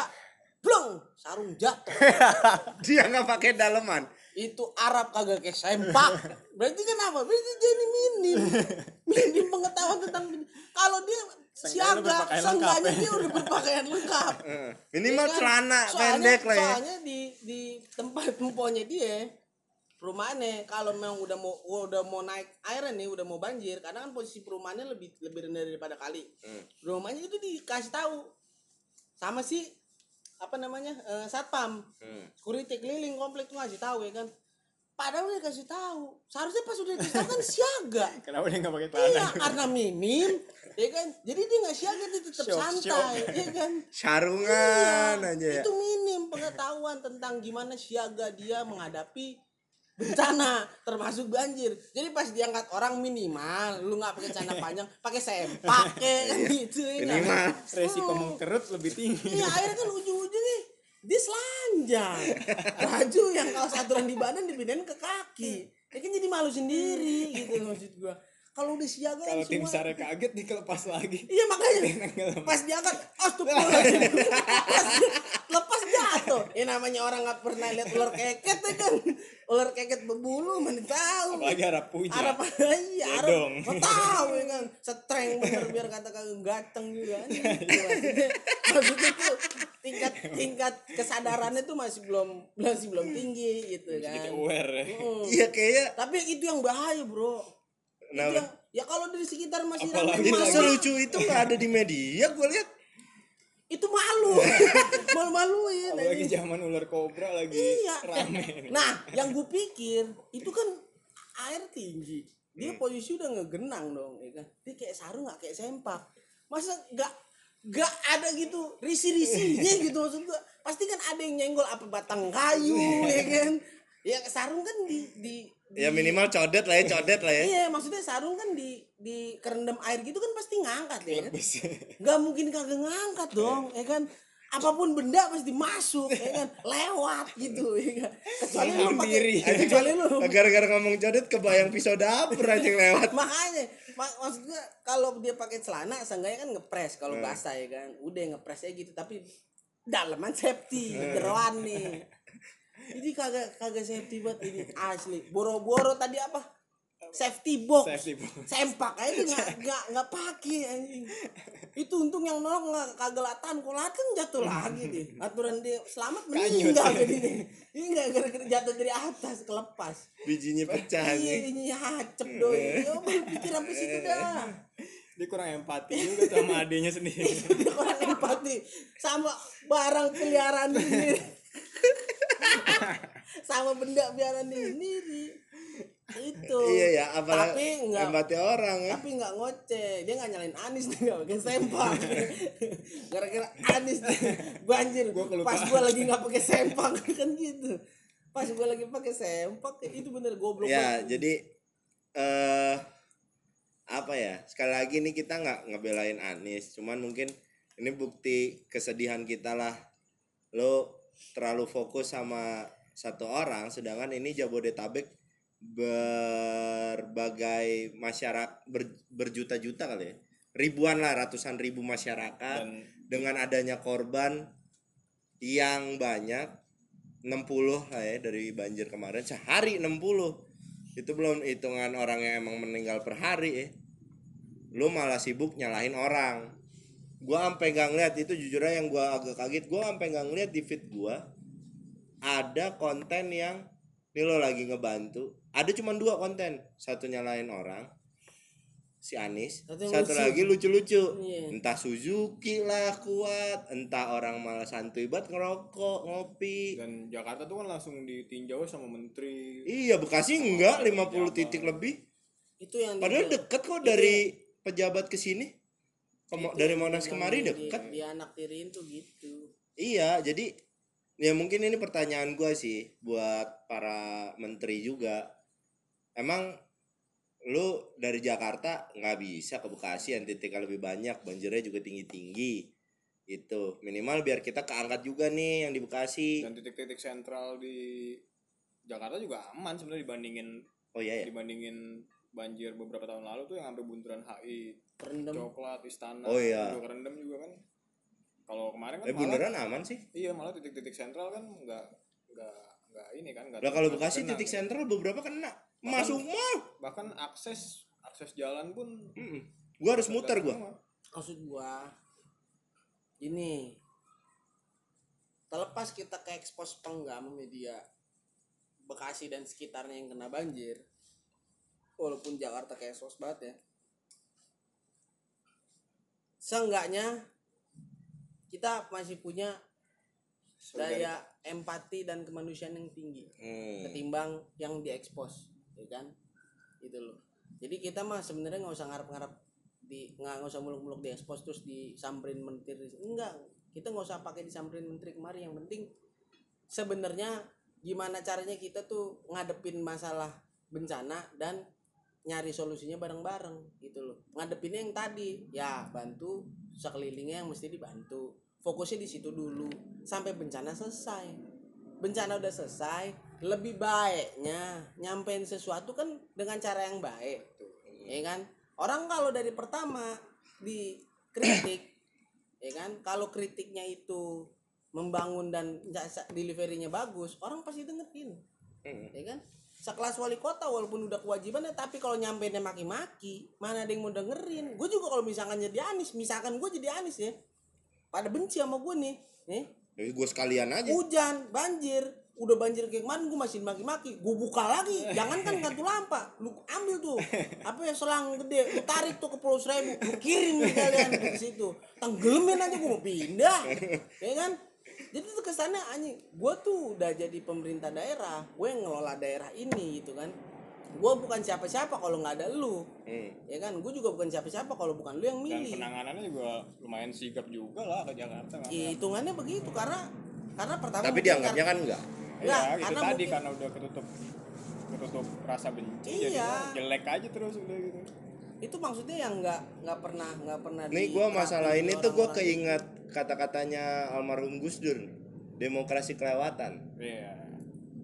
blong sarung jatuh Dia nggak pakai daleman. itu Arab kagak kayak sempak berarti kan apa berarti dia ini minim minim pengetahuan tentang kalau dia siaga seenggaknya ya. dia udah berpakaian lengkap. Minimal Ya kan? celana Soalnya- pendek lah ya. Soalnya di di tempat emponya dia perumahannya kalau memang udah mau udah mau naik air nih udah mau banjir karena kan posisi perumahannya lebih lebih rendah daripada kali. Hmm. rumahnya itu dikasih tahu. Sama si apa namanya eh, satpam. Hmm. security keliling komplek tuh ngasih tahu ya kan. Padahal udah dikasih tahu. Seharusnya pas udah dikasih tahu kan siaga. Kenapa dia nggak pakai iya karena minim ya kan. Jadi dia nggak siaga dia tetap Shock, santai ya kan. Sarungan Iya, aja. ya. Itu minim pengetahuan tentang gimana siaga dia menghadapi bencana termasuk banjir. Jadi pas diangkat orang minimal lu nggak pakai celana panjang, pakai sempak kayak kan gitu ya. Minimal. resiko mengkerut lebih tinggi Iya, akhirnya kan ujung-ujungnya dia selanjang. Baju yang kaos aturan di badan dipindahin ke kaki. Ya kan jadi malu sendiri gitu maksud gua. Kalau udah siaga kan kalau tim semua- sare kaget dikelepas lagi Iya makanya pas diangkat astagfirullahaladzim pas jatuh. Ya namanya orang nggak pernah lihat ular keket ya kan. Ular keket berbulu mana tahu. apalagi harap punya Arab iya Arab Gedong. mau tahu ya kan setreng bener biar kata kagak ganteng juga maksudnya, maksudnya tuh tingkat tingkat kesadarannya tuh masih belum masih belum tinggi gitu kan kita aware. Iya kayak tapi itu yang bahaya bro itu Kenapa? yang ya kalau di sekitar masih Apalagi ramai Ini malu selucu itu nggak ada di media gue lihat. Itu malu. Malu maluin apalagi zaman ular kobra lagi iya. rame. Nah yang gue pikir itu kan air tinggi. Dia posisi udah ngegenang dong ya kan? Dia kayak sarung nggak kayak sempak. Masa nggak nggak ada gitu risi risinya gitu maksud gue pasti kan ada yang nyenggol apa batang kayu ya kan? Ya sarung kan di, di Ya minimal codet lah ya, codet lah ya. iya maksudnya sarung kan di di kerendam air gitu kan pasti ngangkat ya. Kan nggak mungkin kagak ngangkat dong ya kan? Apa pun benda pasti masuk ya kan? Lewat gitu ya kan? Kecuali lu pakai kecuali lu. Gara-gara ngomong codet kebayang pisau dapur aja yang lewat. makanya mak maksud gua kalau dia pakai celana seenggaknya kan ngepres kalau basah ya kan? Udah ngepres aja gitu tapi dalaman safety jeroan nih ini kagak kagak safety buat ini. Asli. Boro-boro tadi apa? Safety box. Safety box. sempak aja nggak nggak nggak pakai anjing. Itu untung yang nolong nggak kagak latan. Kalau latan jatuh lagi deh aturan dia selamat meninggal jadi ini nggak gara-gara jatuh dari atas kelepas. Bijinya pecah iya ini hacep doi. Baru pikir sampai situ dah. Dia kurang empati juga sama adiknya sendiri. Dia kurang empati. Sama barang peliharaan sendiri sama benda dia sendiri itu Iya ya, apalagi tapi nggak empati orang ya. tapi nggak ngoceh dia nggak nyalain Anis nih nggak pakai sempak gara-gara Anis banjir pas gua lagi nggak pakai sempak kan gitu pas gua lagi pakai sempak itu bener goblok Ya, banget. jadi eh apa ya? Sekali lagi nih kita nggak ngebelain Anis, cuman mungkin ini bukti kesedihan kita lah. Lo terlalu fokus sama satu orang, sedangkan ini Jabodetabek berbagai masyarakat ber- berjuta-juta kali ya. Ribuan lah, ratusan ribu masyarakat. Dan dengan adanya korban yang banyak 60 lah ya dari banjir kemarin sehari 60 itu belum hitungan orang yang emang meninggal per hari ya. Lu malah sibuk nyalahin orang gua sampai gak ngeliat itu jujur aja yang gua agak kaget. Gua sampai gak ngeliat di feed gua ada konten yang ini lo lagi ngebantu. Ada cuma dua konten satu nyalahin orang si Anis Satu satu lucu. lagi lucu-lucu. Iya. entah Suzuki lah kuat entah orang malah santuy banget ngerokok ngopi. Dan Jakarta tuh kan langsung ditinjau sama menteri. Iya Bekasi enggak 50 titik lebih. Itu yang padahal deket kok dari pejabat ke sini Ke Mo- dari Monas yang kemari di- deket. di anak tirin tuh gitu. Iya jadi ya mungkin ini pertanyaan gua sih buat para menteri juga. Emang lu dari Jakarta nggak bisa ke Bekasi yang titiknya lebih banyak banjirnya juga tinggi tinggi itu minimal biar kita keangkat juga nih yang di Bekasi. Dan titik-titik sentral di Jakarta juga aman sebenarnya dibandingin oh iya ya dibandingin banjir beberapa tahun lalu tuh yang sampai bundaran HI kerendam coklat istana Oh, iya. juga kerendam juga kan kalau kemarin kan eh malah beneran aman sih iya malah titik-titik sentral kan nggak nggak nggak ini kan nggak lah kalau Bekasi kena, titik gitu. sentral beberapa kena masuk mall bahkan akses akses jalan pun Mm-mm. gua harus muter gua semua. maksud gua ini terlepas kita ke ekspos penggam media Bekasi dan sekitarnya yang kena banjir walaupun Jakarta kayak ekspos banget ya seenggaknya kita masih punya daya empati dan kemanusiaan yang tinggi Hmm. ketimbang yang diekspos ya kan? Itu loh. Jadi kita mah sebenarnya nggak usah ngarep-ngarep di nggak usah muluk-muluk diekspos terus disamperin menteri enggak. Kita nggak usah pakai disamperin menteri kemari. Yang penting sebenarnya gimana caranya kita tuh ngadepin masalah bencana dan nyari solusinya bareng-bareng gitu loh. Ngadepinnya yang tadi ya bantu sekelilingnya yang mesti dibantu. Fokusnya di situ dulu sampai bencana selesai. Bencana udah selesai lebih baiknya nyampein sesuatu kan dengan cara yang baik ya kan? Orang kalau dari pertama dikritik ya kan? Kalau kritiknya itu membangun dan deliverynya bagus orang pasti dengerin Hmm. ya kan sekelas wali kota walaupun udah kewajibannya tapi kalau nyampeinnya maki-maki mana ada yang mau dengerin. Gue juga kalau misalkan jadi Anis misalkan gue jadi Anis ya pada benci sama gue nih nih. Jadi gue sekalian aja. hujan banjir udah banjir kayak kemarin gue masih maki-maki gue buka lagi. Jangan kan kartu lampa lu ambil tuh. Apa ya selang gede lu tarik tuh ke pulau seribu lu kirim kalian ke situ. Tenggelamin aja gue mau pindah. Ya kan jadi tuh kesannya anjing gue tuh udah jadi pemerintah daerah gue yang ngelola daerah ini gitu kan gue bukan siapa-siapa kalau nggak ada lu Hmm. ya kan gue juga bukan siapa-siapa kalau bukan lu yang dan milih penanganannya juga lumayan sigap juga lah ke Jakarta Ya, hitungannya begitu karena karena pertama Tapi dianggapnya karena- kan enggak. Iya, itu karena tadi mungkin- karena udah ketutup ketutup rasa benci Iya. jadi jelek aja terus udah gitu. itu maksudnya yang nggak nggak pernah nggak pernah nih diterapin masalah ini tuh orang-orang. keinget kata-katanya almarhum Gus Dur demokrasi kelewatan. Iya.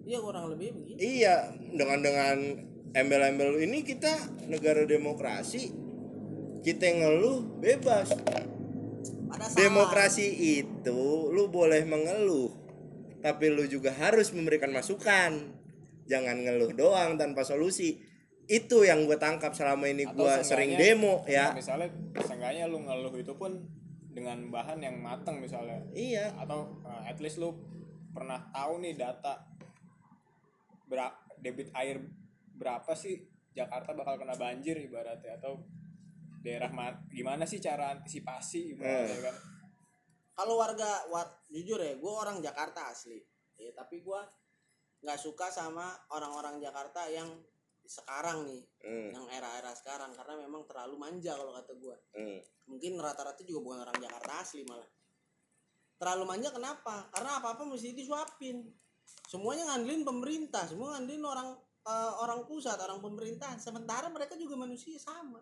iya kurang lebih begitu. Iya dengan dengan embel-embel ini kita negara demokrasi kita yang ngeluh bebas. Demokrasi itu lu boleh mengeluh tapi lu juga harus memberikan masukan. Jangan ngeluh doang tanpa solusi. Itu yang gue tangkap selama ini gue sering demo ya. misalnya seenggaknya lu ngeluh itu pun dengan bahan yang matang misalnya. Iya. Atau uh, at least lu pernah tahu nih data bera- debit air berapa sih Jakarta bakal kena banjir ibaratnya? Atau daerah ma- gimana sih cara antisipasi ibaratnya Eh. kan? Kalau warga war, jujur ya gue orang Jakarta asli. Ya tapi gue nggak suka sama orang-orang Jakarta yang sekarang nih Hmm, yang era-era sekarang karena memang terlalu manja kalau kata gue hmm. Mungkin rata-rata juga bukan orang Jakarta asli malah. Terlalu manja kenapa? Karena apa apa mesti disuapin. Semuanya ngandelin pemerintah semua ngandelin orang eh, orang pusat orang pemerintah. Sementara mereka juga manusia sama.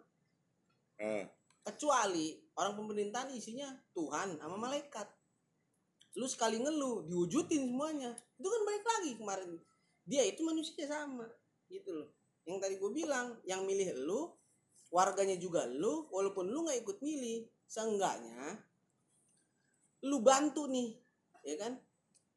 Hmm. kecuali orang pemerintahan isinya Tuhan sama malaikat. Lu sekali ngeluh diwujudin semuanya. Itu kan balik lagi kemarin. Dia itu manusia sama gitu loh. Yang tadi gue bilang yang milih lu warganya juga lu walaupun lu nggak ikut milih seenggaknya lu bantu nih ya kan?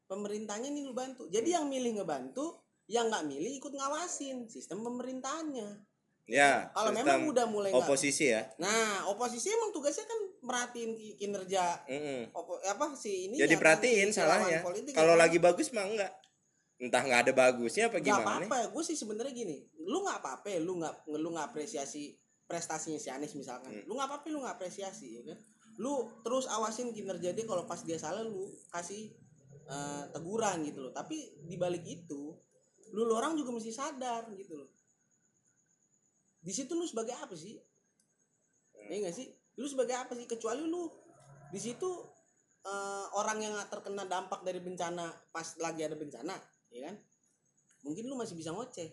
Pemerintahnya nih lu bantu. Jadi yang milih ngebantu yang nggak milih ikut ngawasin sistem pemerintahannya. Ya kalau memang udah mulai oposisi ya. Nah, oposisi emang tugasnya kan merhatiin ki- kinerja Mm-mm. opo, apa sih ini jadi perhatiin salahnya. kalau lagi bagus mah enggak. Entah nggak ada bagusnya apa nggak gimana apa-apa. Gue sih sebenarnya gini lu nggak apa-apa ya, lu nggak lu nggak apresiasi prestasinya si Anies misalkan. Hmm. lu nggak apa-apa lu nggak apresiasi ya kan? Lu terus awasin kinerja dia kalau pas dia salah lu kasih eh, teguran gitu loh. Tapi dibalik itu lu, lu orang juga mesti sadar gitu loh. Di situ lu sebagai apa sih? Hmm. ya nggak sih? Lu sebagai apa sih? Kecuali lu di situ eh, orang yang terkena dampak dari bencana pas lagi ada bencana ya kan? Mungkin lu masih bisa ngoceh.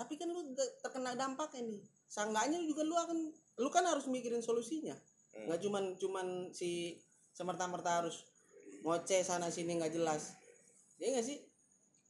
Tapi kan lu te- terkena dampaknya nih seenggaknya juga lu akan lu kan harus mikirin solusinya. Hmm. nggak cuman cuman si semerta-merta harus ngoceh sana sini nggak jelas. Ya nggak sih?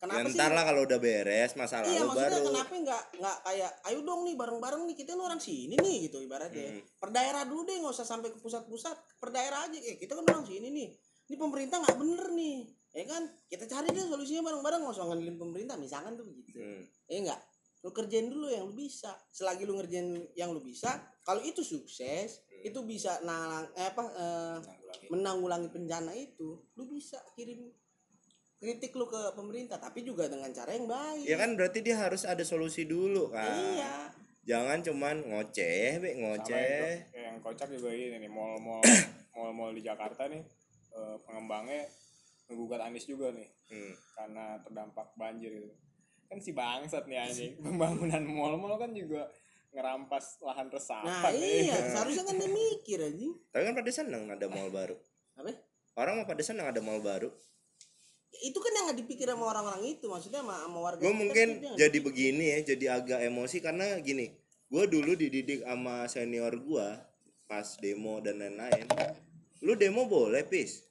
Ya, kenapa sih ntar lah kalau udah beres masalah iya lu maksudnya baru. kenapa nggak nggak kayak ayo dong nih bareng-bareng nih kita kan orang sini nih gitu ibaratnya. Hmm. per daerah dulu deh nggak usah sampai ke pusat-pusat per daerah aja. Eh kita kan orang sini nih ini pemerintah nggak bener nih. Ya kan? Kita cari deh solusinya bareng-bareng nggak usah ngandelin pemerintah misalkan tuh begitu Hmm. ya enggak lu kerjain dulu yang lu bisa. Selagi lu ngerjain yang lu bisa kalau itu sukses itu bisa nalang eh, apa eh, Tanggulangi. menanggulangi bencana itu lu bisa kirim kritik lu ke pemerintah tapi juga dengan cara yang baik. Ya kan berarti dia harus ada solusi dulu kan? Iya. Jangan cuman ngoceh be Sama yang, ngoceh. Yang kocak juga ini nih mall-mall mall-mall di Jakarta nih eh, pengembangnya menggugat Anies juga nih. Hmm. karena terdampak banjir gitu kan si bangsat nih anjing. Pembangunan mall-mall kan juga ngerampas lahan nah resapan iya seharusnya kan dia mikir aja tapi kan pada seneng ada mall baru. Apa? Orang mah pada seneng ada mall baru. Itu kan yang nggak dipikir sama orang-orang itu maksudnya sama, sama warga gue mungkin jadi begini ya jadi agak emosi karena gini gue dulu dididik sama senior gue pas demo dan lain-lain. Lu demo boleh pis.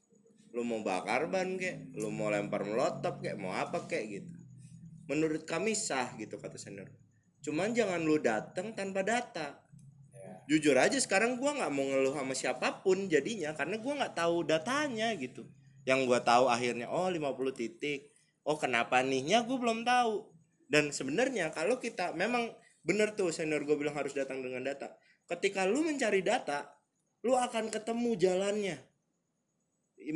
Lu mau bakar ban kek lu mau lempar melotop kek mau apa kek gitu menurut kami sah gitu kata senior. Cuman jangan lu datang tanpa data. Ya. jujur aja sekarang gua nggak mau ngeluh sama siapa pun jadinya karena gua nggak tahu datanya gitu. Yang gua tahu akhirnya oh 50 titik. Oh kenapa nihnya? Gue belum tahu. Dan sebenarnya kalau kita memang bener tuh senior gue bilang harus datang dengan data. Ketika lu mencari data lu akan ketemu jalannya.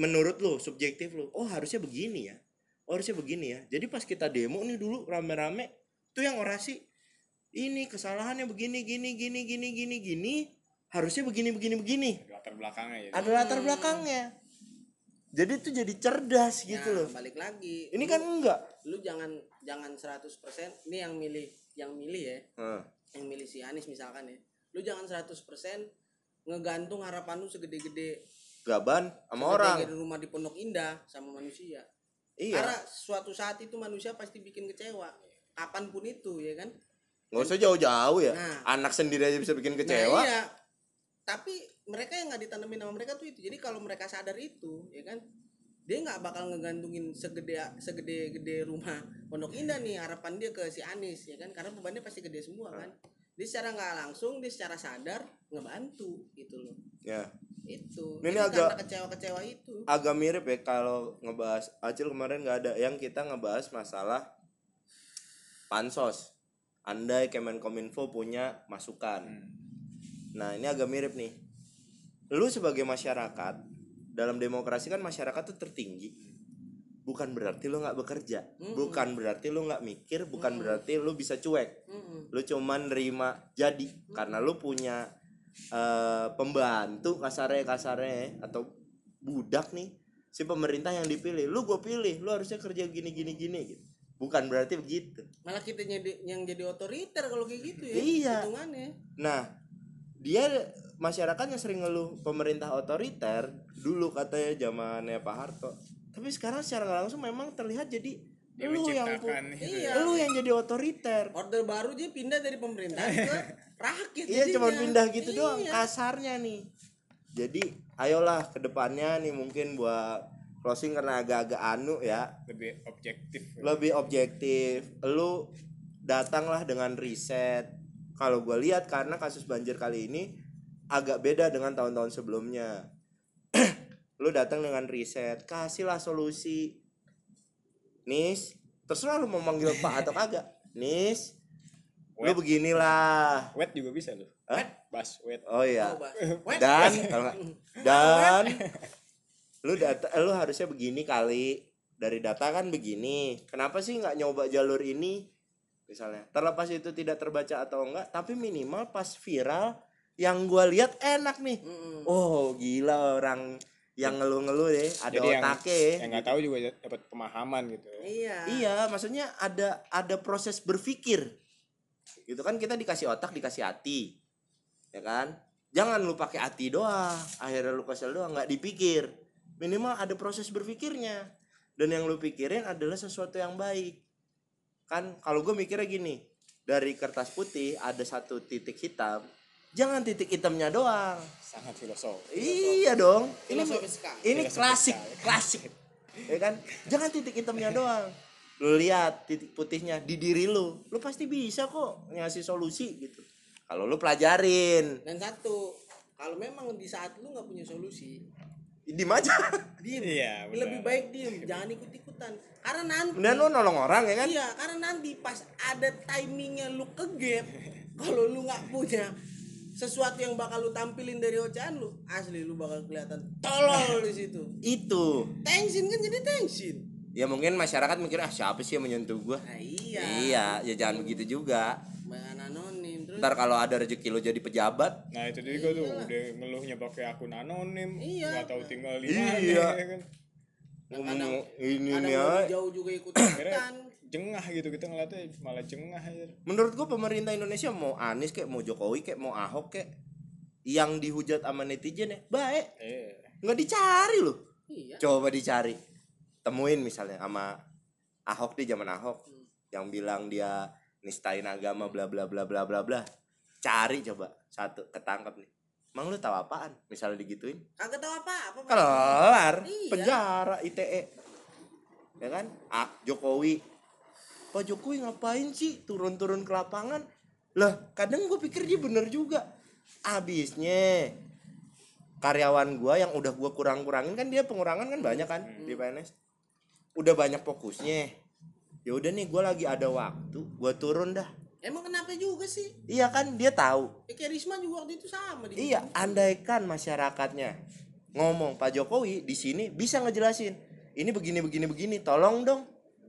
Menurut lu subjektif lu oh harusnya begini ya oh, harusnya begini ya. Jadi pas kita demo nih dulu rame-rame tuh yang orasi ini kesalahannya begini gini gini gini gini gini harusnya begini begini begini. Di latar belakangnya ya. Ada latar belakangnya. Jadi itu jadi cerdas gitu Nah, loh. balik lagi. Ini Lu- kan enggak. lu jangan jangan 100% ini yang milih yang milih ya. Heeh. yang milih si Anies misalkan ya. Lu jangan 100% ngegantung harapan lu segede-gede. Gaban sama segede-gede orang. rumah di Pondok Indah sama manusia Iya. Karena suatu saat itu manusia pasti bikin kecewa. Kapan pun itu ya kan. nggak usah jauh-jauh ya Nah. anak sendiri aja bisa bikin kecewa Nah, iya. Tapi mereka yang nggak ditanemin sama mereka tuh itu. Jadi kalau mereka sadar itu, ya kan, dia nggak bakal ngegantungin segede segede gede rumah Pondok Indah nih harapan dia ke si Anis ya kan karena bebannya pasti gede semua kan dia secara nggak langsung dia secara sadar ngebantu gitu loh. Ya. Itu. Ini Jadi agak- karena kecewa-kecewa itu. agak mirip ya kalau ngebahas Acil kemarin nggak ada. Yang kita ngebahas masalah pansos. Andai Kemenkominfo punya masukan. Nah ini agak mirip nih. Lu sebagai masyarakat dalam demokrasi kan masyarakat tuh tertinggi bukan berarti lu nggak bekerja. Bukan berarti lu nggak mikir bukan berarti lu bisa cuek. Mm-mm. lu cuman nerima jadi karena lu punya eh, pembantu kasarnya kasarnya atau budak nih si pemerintah yang dipilih. Lu gue pilih lu harusnya kerja gini gini gini gitu. Bukan berarti begitu. Malah kita jadi yang jadi otoriter kalau kayak gitu ya Iya. hitungannya. Nah dia masyarakatnya sering ngeluh pemerintah otoriter? Dulu katanya zamannya Pak Harto tapi sekarang secara nggak langsung memang terlihat jadi Dia lu yang gitu Iya. lu yang jadi otoriter order baru dia pindah dari pemerintah ke rakyat Iya cuma pindah gitu doang Iya. kasarnya nih. Jadi ayolah ke depannya nih mungkin buat closing karena agak-agak anu ya, lebih objektif lebih objektif. Lu datanglah dengan riset. Kalau gue lihat karena kasus banjir kali ini agak beda dengan tahun-tahun sebelumnya. Lu datang dengan riset, kasihlah solusi. Nis, terserah lu mau manggil Pak atau kagak. Nis, lu Wet. beginilah. wet juga bisa loh Hah? bas wet Oh iya. Oh. Wet. dan kalau dan lu data lu harusnya begini kali dari data kan begini kenapa sih nggak nyoba jalur ini misalnya terlepas itu tidak terbaca atau enggak tapi minimal pas viral yang gua lihat enak nih Mm-mm. oh gila orang yang ngeluh-ngeluh deh ada jadi yang otaknya. ya. yang nggak tahu juga dapat pemahaman gitu iya. Iya maksudnya ada ada proses berpikir. Gitu kan kita dikasih otak dikasih hati. Ya kan? Jangan lu pakai hati doang akhirnya lu kesel doang nggak dipikir. Minimal ada proses berpikirnya. Dan yang lu pikirin adalah sesuatu yang baik. Kan kalau gue mikirnya gini dari kertas putih ada satu titik hitam jangan titik hitamnya doang. Sangat filosof. Iya dong. Ini sekali. ini Filosofis klasik klasik. Ya kan? Jangan titik hitamnya doang. Lu lihat titik putihnya di diri lu. Lu pasti bisa kok ngasih solusi gitu. Kalau lu pelajarin. Dan satu kalau memang di saat lu nggak punya solusi di aja. diem. Iya, benar. lebih baik diem jangan ikut ikutan karena nanti dan lu nolong orang ya kan? Iya karena nanti pas ada timingnya lu ke gap kalau lu nggak punya sesuatu yang bakal lu tampilin dari ocehan lu asli lu bakal kelihatan tolol di situ. Itu. Tensin kan jadi tensin ya mungkin masyarakat mikir ah siapa sih yang menyentuh gua? Nah iya. Iya ya jangan begitu juga. Bahan anonim terus? Ntar kalau ada rezeki lu jadi pejabat. Nah itu juga tuh udah ngeluhnya pakai akun anonim. Iya. nggak tahu tinggal di Iya. mana ya kan. Ngomong ini ada nih jauh juga ikut ikutan jengah gitu kita ngeliatnya malah jengah aja menurut gua pemerintah Indonesia mau Anies kayak mau Jokowi kayak mau Ahok kayak yang dihujat sama netizen ya baik. Eh nggak dicari loh. Iya. Coba dicari. Temuin misalnya sama Ahok di zaman Ahok Hmm. yang bilang dia nistain agama bla bla bla bla bla bla. Cari coba satu ketangkap nih. Emang lu tahu apaan? Misalnya digituin. Kagak tahu apa apa kelar Iya. penjara ITE ya kan? Ah Jokowi Pak Jokowi ngapain sih turun-turun ke lapangan? Lah kadang gue pikir dia bener juga. Abisnya karyawan gua yang udah gua kurang-kurangin kan dia pengurangan kan banyak kan di PNS udah banyak fokusnya. Ya udah nih gua lagi ada waktu gua turun dah. Emang kenapa juga sih? Iya kan dia tahu. Ya, kayak Risma juga waktu itu sama di Iya, andaikan masyarakatnya ngomong Pak Jokowi di sini bisa ngejelasin ini begini begini begini, tolong dong.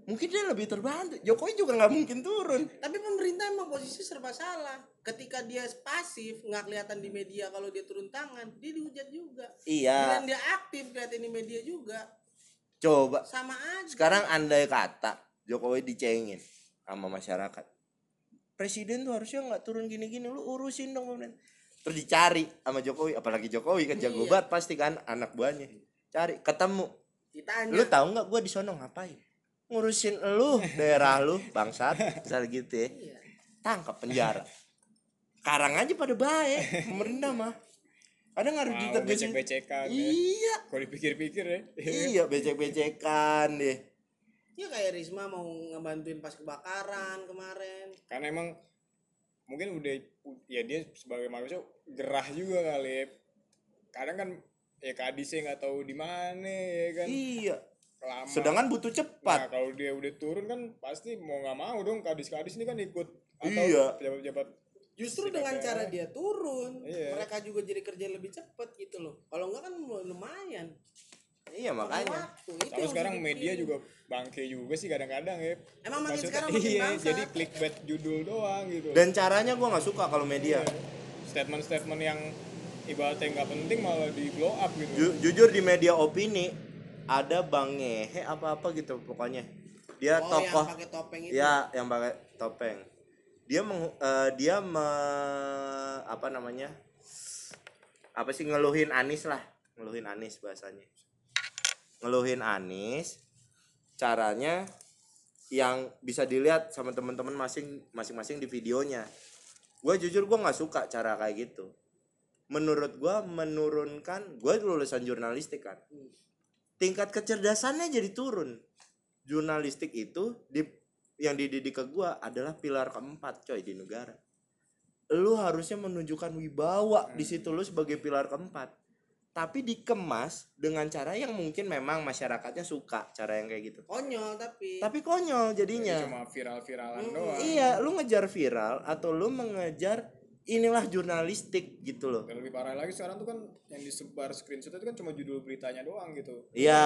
Mungkin dia lebih terbantu. Jokowi juga nggak mungkin turun. tapi pemerintah emang posisi serba salah ketika dia pasif nggak kelihatan di media kalau dia turun tangan dia dihujat juga Iya. dan dia aktif kelihatan di media juga Coba sama aja sekarang andai kata Jokowi dicengin sama masyarakat. Presiden tuh harusnya nggak turun gini-gini, lu urusin dong pemerintah. Terus dicari sama Jokowi, apalagi Jokowi kan jago Iya. banget pasti kan anak buahnya. Cari, ketemu. ditanya lu tahu nggak gue di sono ngapain ngurusin lu daerah lu bangsat misal gitu ya Iya. tangkap penjara karang aja pada baik pemerintah mah ada nggak Mau rujukan becek-becekan ya. iya Kalau dipikir-pikir ya. iya becek-becekan deh ya kayak Risma mau ngebantuin pas kebakaran kemarin Karena emang mungkin udah ya dia sebagai manusia gerah juga kali ya. Kadang kan ya kadisnya nggak tahu di mana ya kan. iya Lama. sedangkan butuh Nah, cepat kalau dia udah turun kan pasti mau nggak mau dong kadis-kadis ini kan ikut atau Iya. pejabat-pejabat justru dengan DPR. cara dia turun Iya. mereka juga jadi kerja lebih cepat gitu loh kalau enggak kan lumayan iya makanya yang sekarang media dipikirin. juga bangke juga sih kadang-kadang ya. Emang makin Maksudnya, sekarang makin iya, bangsat. jadi clickbait judul doang gitu. dan caranya gue nggak suka kalau media statement-statement yang ibaratnya nggak penting malah di blow up gitu. Ju- jujur di media opini ada bang ngehe apa apa gitu pokoknya. Dia oh tokoh yang pakai topeng itu? ya yang pakai topeng. Dia meng, eh, dia me, apa namanya apa sih ngeluhin Anis lah ngeluhin Anis bahasanya. Ngeluhin Anis caranya yang bisa dilihat sama teman-teman masing masing-masing di videonya. Gue jujur gue nggak suka cara kayak gitu. Menurut gue menurunkan gue lulusan jurnalistik kan tingkat kecerdasannya jadi turun. Jurnalistik itu di yang dididik ke gua adalah pilar keempat coy di negara. Lu harusnya menunjukkan wibawa di situ lu sebagai pilar keempat. Tapi dikemas dengan cara yang mungkin memang masyarakatnya suka cara yang kayak gitu. Konyol tapi tapi konyol Jadi jadinya cuma viral-viralan Hmm, doang. iya lu ngejar viral atau lu mengejar inilah jurnalistik gitu loh Dan lebih parah lagi sekarang tuh kan yang disebar screenshot itu kan cuma judul beritanya doang gitu. iya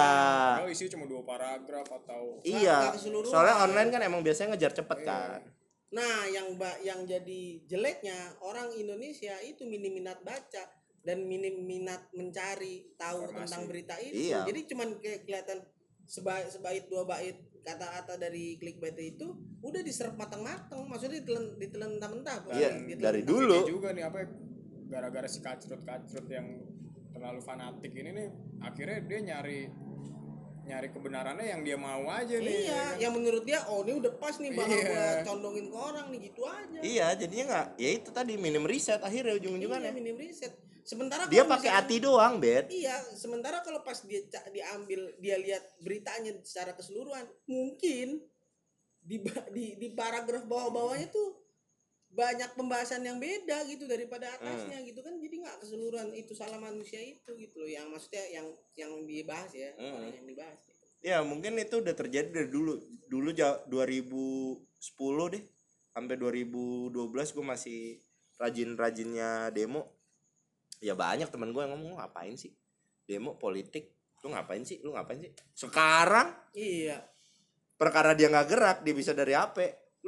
Padahal isinya cuma dua paragraf atau iya keseluruhan. soalnya online kan emang biasanya ngejar cepet kan nah yang ba- yang jadi jeleknya orang Indonesia itu minim minat baca dan minim minat mencari tahu Informasi. tentang berita itu Iya. jadi cuman kayak kelihatan sebait sebait dua bait kata-kata dari clickbait itu udah diserap matang-matang maksudnya ditelan ditelan mentah-mentah. Iya, Ditelan dari mentah. dulu. Juga nih apa ya, gara-gara si kacrut-kacrut yang terlalu fanatik ini nih akhirnya dia nyari nyari kebenarannya yang dia mau aja nih. iya ya kan? yang menurut dia oh ini udah pas nih bakal Iya. condongin ke orang nih gitu aja Iya, jadinya nggak, ya itu tadi minim riset akhirnya Iya, ujung-ujungnya. minim riset sementara Dia pakai hati doang, bet. Iya, sementara kalau pas dia diambil dia lihat beritanya secara keseluruhan, mungkin di di, di paragraf bawah-bawahnya tuh banyak pembahasan yang beda gitu daripada atasnya gitu kan jadi nggak keseluruhan itu salah manusia itu gitu loh yang maksudnya yang yang dibahas ya Hmm. orang yang dibahas gitu. Ya mungkin itu udah terjadi dari dulu. Dulu ja- 2010 deh, sampai 2012 gue masih rajin-rajinnya demo. Ya banyak teman gue yang ngomong "Lu ngapain sih demo politik? Lu ngapain sih? Lu ngapain sih? Sekarang iya perkara dia nggak gerak, dia bisa dari HP.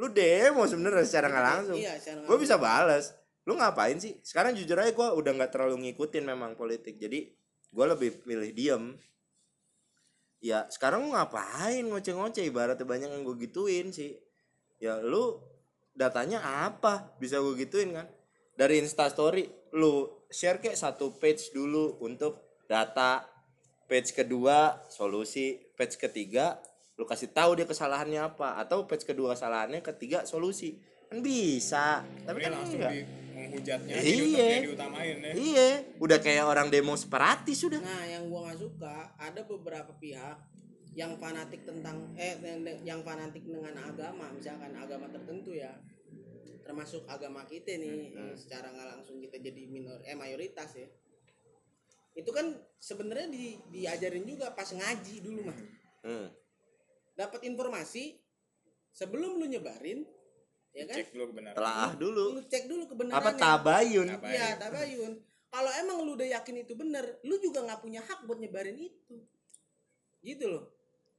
Lu demo sebenarnya secara nggak langsung. iya gue bisa balas lu ngapain sih sekarang jujur aja gue udah nggak terlalu ngikutin memang politik jadi gue lebih milih diem ya sekarang lu ngapain ngoceh-ngoceh ibaratnya banyak yang gue gituin sih ya lu datanya apa bisa gue gituin kan dari instastory lu share kayak satu page dulu untuk data page kedua solusi page ketiga lu kasih tahu dia kesalahannya apa atau page kedua kesalahannya ketiga solusi kan bisa tapi kan langsung enggak di menghujatnya Iya. iya. diutamain ya. iya udah kayak orang demo separatis sudah Nah, yang gua nggak suka ada beberapa pihak yang fanatik tentang eh yang fanatik dengan agama, misalkan agama tertentu ya. Termasuk agama kita nih, Hmm. eh, secara nggak langsung kita jadi minor eh mayoritas ya. Itu kan sebenarnya di, diajarin juga pas ngaji dulu mah. hmm. Dapat informasi sebelum lu nyebarin ya kan? Cek dulu kebenaran. telah dulu Lu cek dulu kebenarannya. apa tabayun Tabayun. Iya, tabayun. Kalau emang lu udah yakin itu bener, lu juga nggak punya hak buat nyebarin itu. Gitu loh.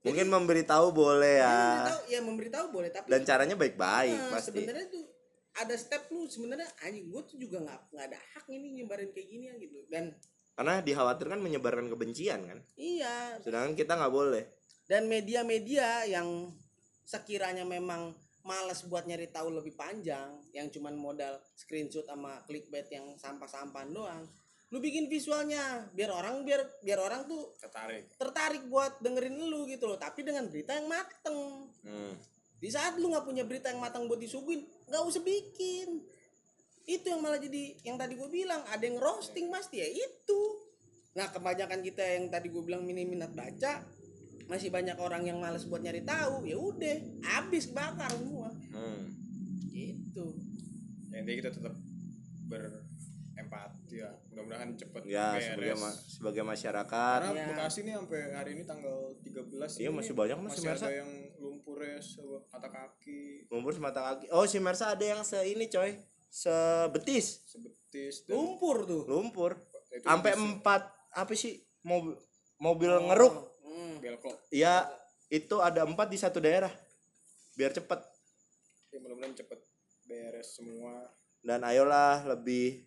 mungkin memberitahu boleh Ya, ya memberitahu, ya memberitahu boleh, tapi dan caranya baik-baik nah, pasti sebenarnya tuh ada step lu sebenarnya anjing gue tuh juga nggak nggak ada hak ini nyebarin kayak gini ya gitu. Dan karena dikhawatirkan menyebarkan kebencian kan? Iya, sedangkan kita nggak boleh. Dan media-media yang sekiranya memang males buat nyari tahu lebih panjang yang cuman modal screenshot sama clickbait yang sampah-sampahan doang lu bikin visualnya biar orang biar biar orang tuh tertarik. tertarik buat dengerin lu gitu loh. Tapi dengan berita yang mateng. Hmm. di saat lu nggak punya berita yang matang buat disuguhin nggak usah bikin itu yang malah jadi yang tadi gue bilang ada yang roasting pasti ya itu nah kebanyakan kita yang tadi gue bilang minim minat baca masih banyak orang yang males buat nyari tahu ya udah habis bakar semua Hmm. gitu ya intinya kita tetap berempati ya mudah-mudahan cepet Ya beres. sebagai ma- sebagai masyarakat karena Ya. Bekasi nih sampai hari ini tanggal 13 Iya, masih banyak masih masih ada yang lumpur ya mata kaki ngumpul semata kaki. Oh si Mersa ada yang se ini coy, sebetis sebetis dan lumpur tuh lumpur. Sampai empat apa sih mobil mobil ngeruk. Hmm. Ya itu ada empat di satu daerah. Biar cepet ya mudah-mudahan cepet beres semua dan ayolah lebih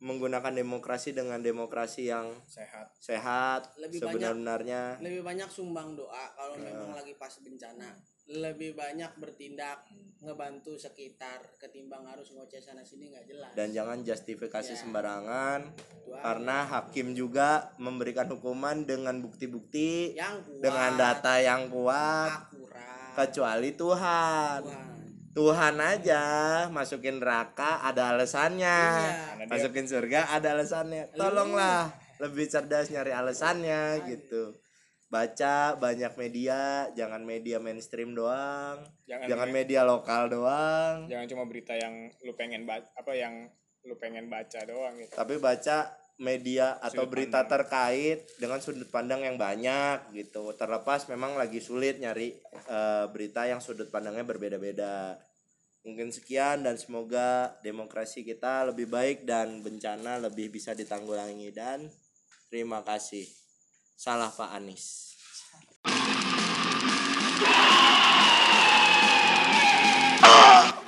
menggunakan demokrasi dengan demokrasi yang sehat sehat Lebih banyak- sebenar-benarnya. lebih banyak sumbang doa kalau memang lagi pas bencana lebih banyak bertindak ngebantu sekitar ketimbang harus ngoceh sana sini nggak jelas. Dan jangan justifikasi Ya. sembarangan Itu aja. karena hakim juga memberikan hukuman dengan bukti-bukti yang kuat. dengan data yang kuat. Akurat. Kecuali Tuhan. Tuhan. Tuhan aja masukin neraka ada alasannya. Iya. Masukin surga ada alasannya. Tolonglah lebih cerdas nyari alasannya gitu baca banyak media jangan media mainstream doang jangan jangan media lokal doang. Jangan cuma berita yang lu pengen baca apa yang lu pengen baca doang gitu. Tapi baca media atau Sudut berita pandang. terkait dengan sudut pandang yang banyak gitu. Terlepas memang lagi sulit nyari eh, berita yang sudut pandangnya berbeda-beda. Mungkin sekian dan semoga demokrasi kita lebih baik dan bencana lebih bisa ditanggulangi. Dan terima kasih salah Pak Anies. Ah!